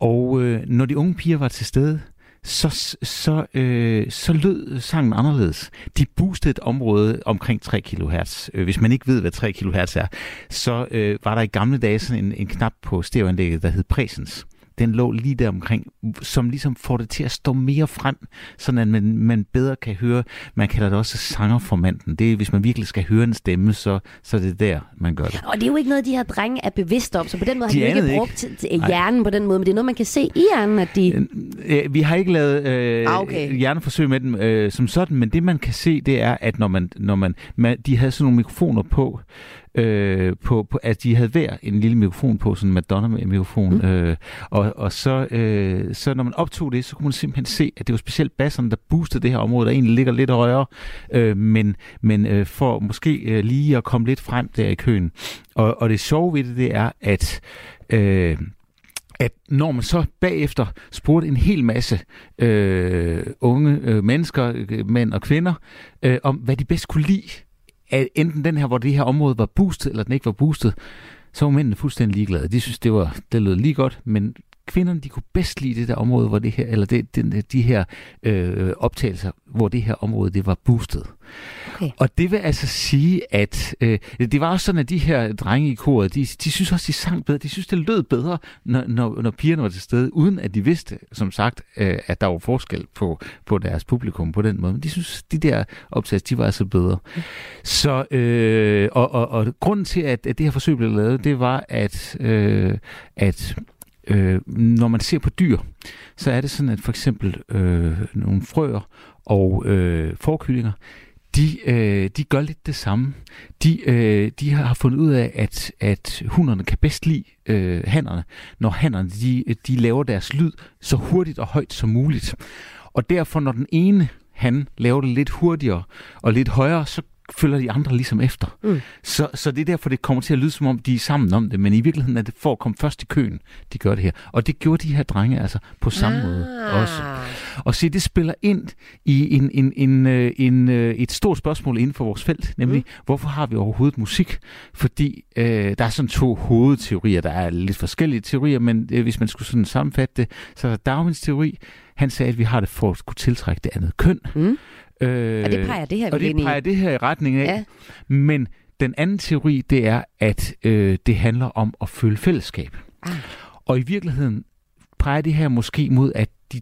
Og øh, når de unge piger var til stede, så, så, øh, så lød sangen anderledes. De boostede et område omkring 3 kHz. Øh, hvis man ikke ved, hvad 3 kHz er, så øh, var der i gamle dage sådan en, en knap på stereoanlægget, der hed presens den lå lige der omkring, som ligesom får det til at stå mere frem, sådan at man, man bedre kan høre, man kalder det også sangerformanden. Det er, hvis man virkelig skal høre en stemme, så, så er det der, man gør det. Og det er jo ikke noget, de her drenge er bevidste om, så på den måde de har de ikke brugt ikke. Til, hjernen Nej. på den måde, men det er noget, man kan se i hjernen, at de... Vi har ikke lavet øh, ah, okay. hjerneforsøg med dem øh, som sådan, men det man kan se, det er, at når man, når man, man de havde sådan nogle mikrofoner på, øh, på, på, at de havde hver en lille mikrofon på, sådan en Madonna-mikrofon. Mm. Øh, og og så, øh, så når man optog det, så kunne man simpelthen se, at det var specielt basserne, der boostede det her område, der egentlig ligger lidt højere, øh, men, men øh, for måske øh, lige at komme lidt frem der i køen. Og, og det sjove ved det, det er, at øh, at når man så bagefter spurgte en hel masse øh, unge øh, mennesker, øh, mænd og kvinder, øh, om hvad de bedst kunne lide at enten den her, hvor det her område var boostet, eller den ikke var boostet, så var mændene fuldstændig ligeglade. De synes, det, var, det lød lige godt, men kvinderne, de kunne bedst lide det der område, hvor det her, eller det, de, de her øh, optagelser, hvor det her område, det var boostet. Okay. Og det vil altså sige, at øh, det var også sådan, at de her drenge i koret, de, de synes også, de sang bedre. De synes, det lød bedre, når, når, når pigerne var til stede, uden at de vidste, som sagt, øh, at der var forskel på, på deres publikum på den måde. Men de synes, de der optagelser, de var altså bedre. Mm. Så, øh, og, og, og grunden til, at, at det her forsøg blev lavet, det var, at, øh, at øh, når man ser på dyr, så er det sådan, at for eksempel øh, nogle frøer og øh, forkyllinger, de, øh, de gør lidt det samme. De, øh, de har fundet ud af, at, at hunderne kan bedst lide øh, hannerne, når hannerne de, de laver deres lyd så hurtigt og højt som muligt. Og derfor, når den ene han laver det lidt hurtigere og lidt højere, så følger de andre ligesom efter. Mm. Så, så det er derfor, det kommer til at lyde som om, de er sammen om det, men i virkeligheden er det for at komme først i køen, de gør det her. Og det gjorde de her drenge altså på samme ah. måde også. Og se, det spiller ind i en, en, en, øh, en, en, øh, et stort spørgsmål inden for vores felt, nemlig, mm. hvorfor har vi overhovedet musik? Fordi øh, der er sådan to hovedteorier, der er lidt forskellige teorier, men øh, hvis man skulle sådan sammenfatte det, så er der Darwins teori, han sagde, at vi har det for at kunne tiltrække det andet køn. Mm. Øh, og det peger det her Og det peger det her i retning af. Ja. Men den anden teori, det er, at øh, det handler om at føle fællesskab. Ah. Og i virkeligheden peger det her måske mod, at, de,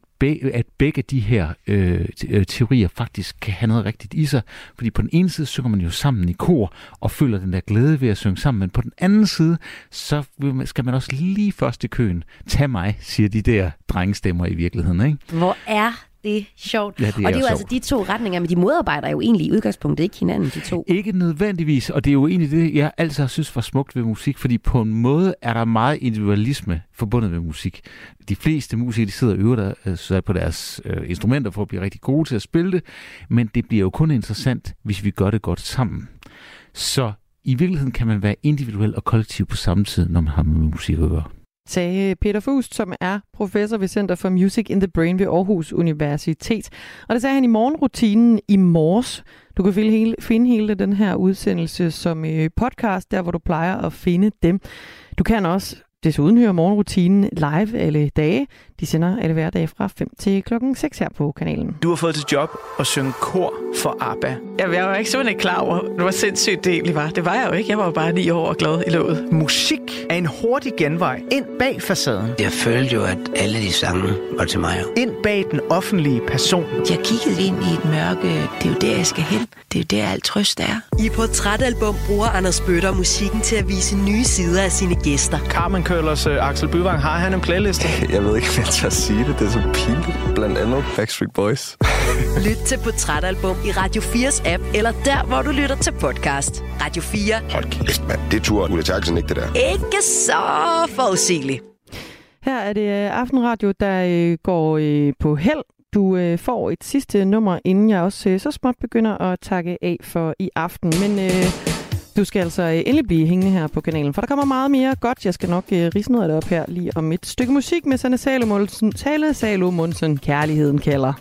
at begge de her øh, øh, teorier faktisk kan have noget rigtigt i sig. Fordi på den ene side synger man jo sammen i kor og føler den der glæde ved at synge sammen. Men på den anden side, så skal man også lige først i køen. Tag mig, siger de der drengestemmer i virkeligheden. Ikke? Hvor er det er sjovt. Ja, det er og det er jo sjovt. altså de to retninger, men de modarbejder jo egentlig i udgangspunktet ikke hinanden, de to. Ikke nødvendigvis, og det er jo egentlig det, jeg altid har synes var smukt ved musik, fordi på en måde er der meget individualisme forbundet med musik. De fleste musikere, de sidder og øver der, øh, på deres øh, instrumenter for at blive rigtig gode til at spille det, men det bliver jo kun interessant, hvis vi gør det godt sammen. Så i virkeligheden kan man være individuel og kollektiv på samme tid, når man har med musik at gøre sagde Peter Fust, som er professor ved Center for Music in the Brain ved Aarhus Universitet. Og det sagde han i morgenrutinen i morges. Du kan finde hele, finde hele den her udsendelse som øh, podcast, der hvor du plejer at finde dem. Du kan også desuden høre morgenrutinen live alle dage. De sender alle hverdage fra 5 til klokken 6 her på kanalen. Du har fået til job at synge kor for ABBA. Jeg, jeg var ikke simpelthen ikke klar over, hvor sindssygt det egentlig var. Det var jeg jo ikke. Jeg var jo bare ni år og glad i låget. Musik er en hurtig genvej ind bag facaden. Jeg følte jo, at alle de sange var til mig. Ind bag den offentlige person. Jeg kiggede ind i et mørke. Det er jo der, jeg skal hen. Det er jo der, alt trøst er. I Portrætalbum bruger Anders Bøtter musikken til at vise nye sider af sine gæster. Carmen Køllers uh, Axel Byvang, har han en playliste? jeg ved ikke, hvad jeg tør sige det. Det er så pinligt. Blandt andet Backstreet Boys. Lyt til Portrætalbum i Radio 4's app, eller der, hvor du lytter til podcast. Radio 4. Hold kæft, mand. Det tror Ulla Terkelsen ikke, det der. Ikke så forudsigeligt. Her er det Aftenradio, der går på held. Du får et sidste nummer, inden jeg også så småt begynder at takke af for i aften. Men øh, du skal altså øh, endelig blive hængende her på kanalen, for der kommer meget mere godt. Jeg skal nok uh, rise noget af det op her lige om et stykke musik med Sanne Salomonsen. Tale Salomonsen, Kærligheden kalder.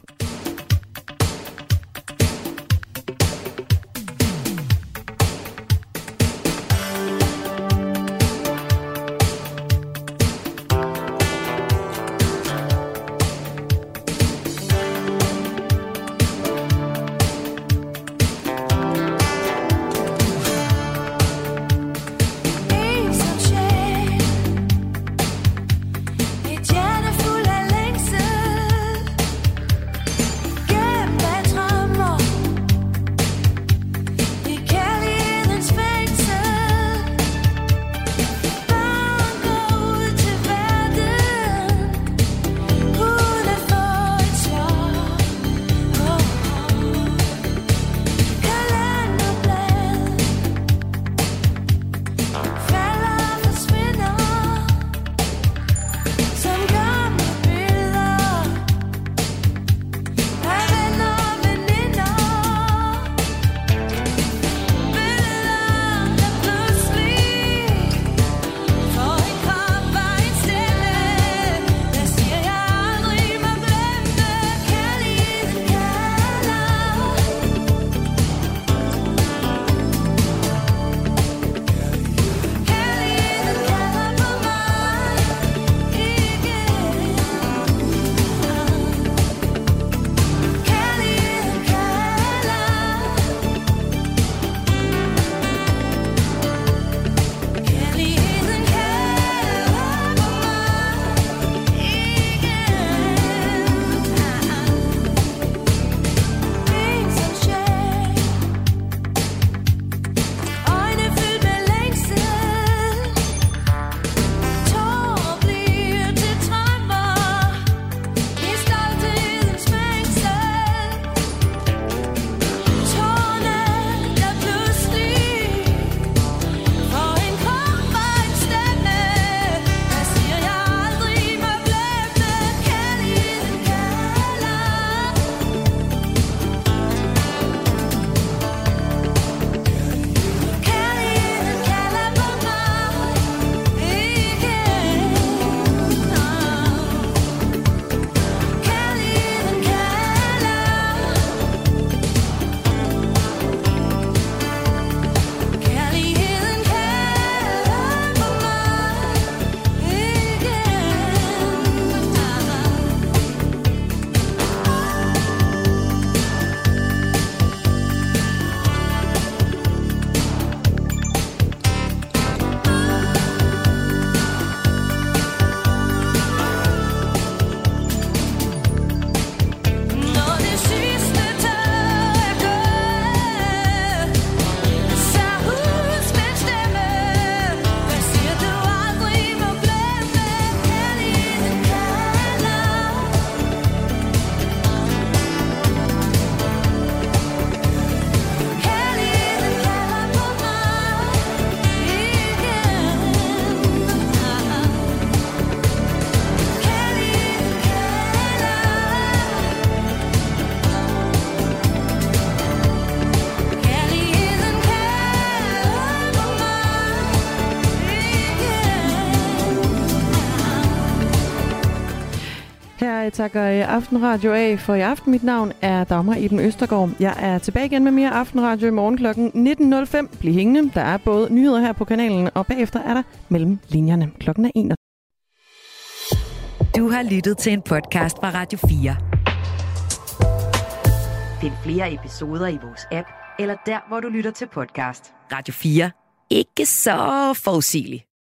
Takker Aftenradio af for i aften. Mit navn er Dagmar Iben Østergaard. Jeg er tilbage igen med mere Aftenradio i morgen kl. 19.05. Bliv hængende. Der er både nyheder her på kanalen, og bagefter er der mellem linjerne klokken er 1. Du har lyttet til en podcast fra Radio 4. Find flere episoder i vores app, eller der, hvor du lytter til podcast. Radio 4. Ikke så forudsigeligt.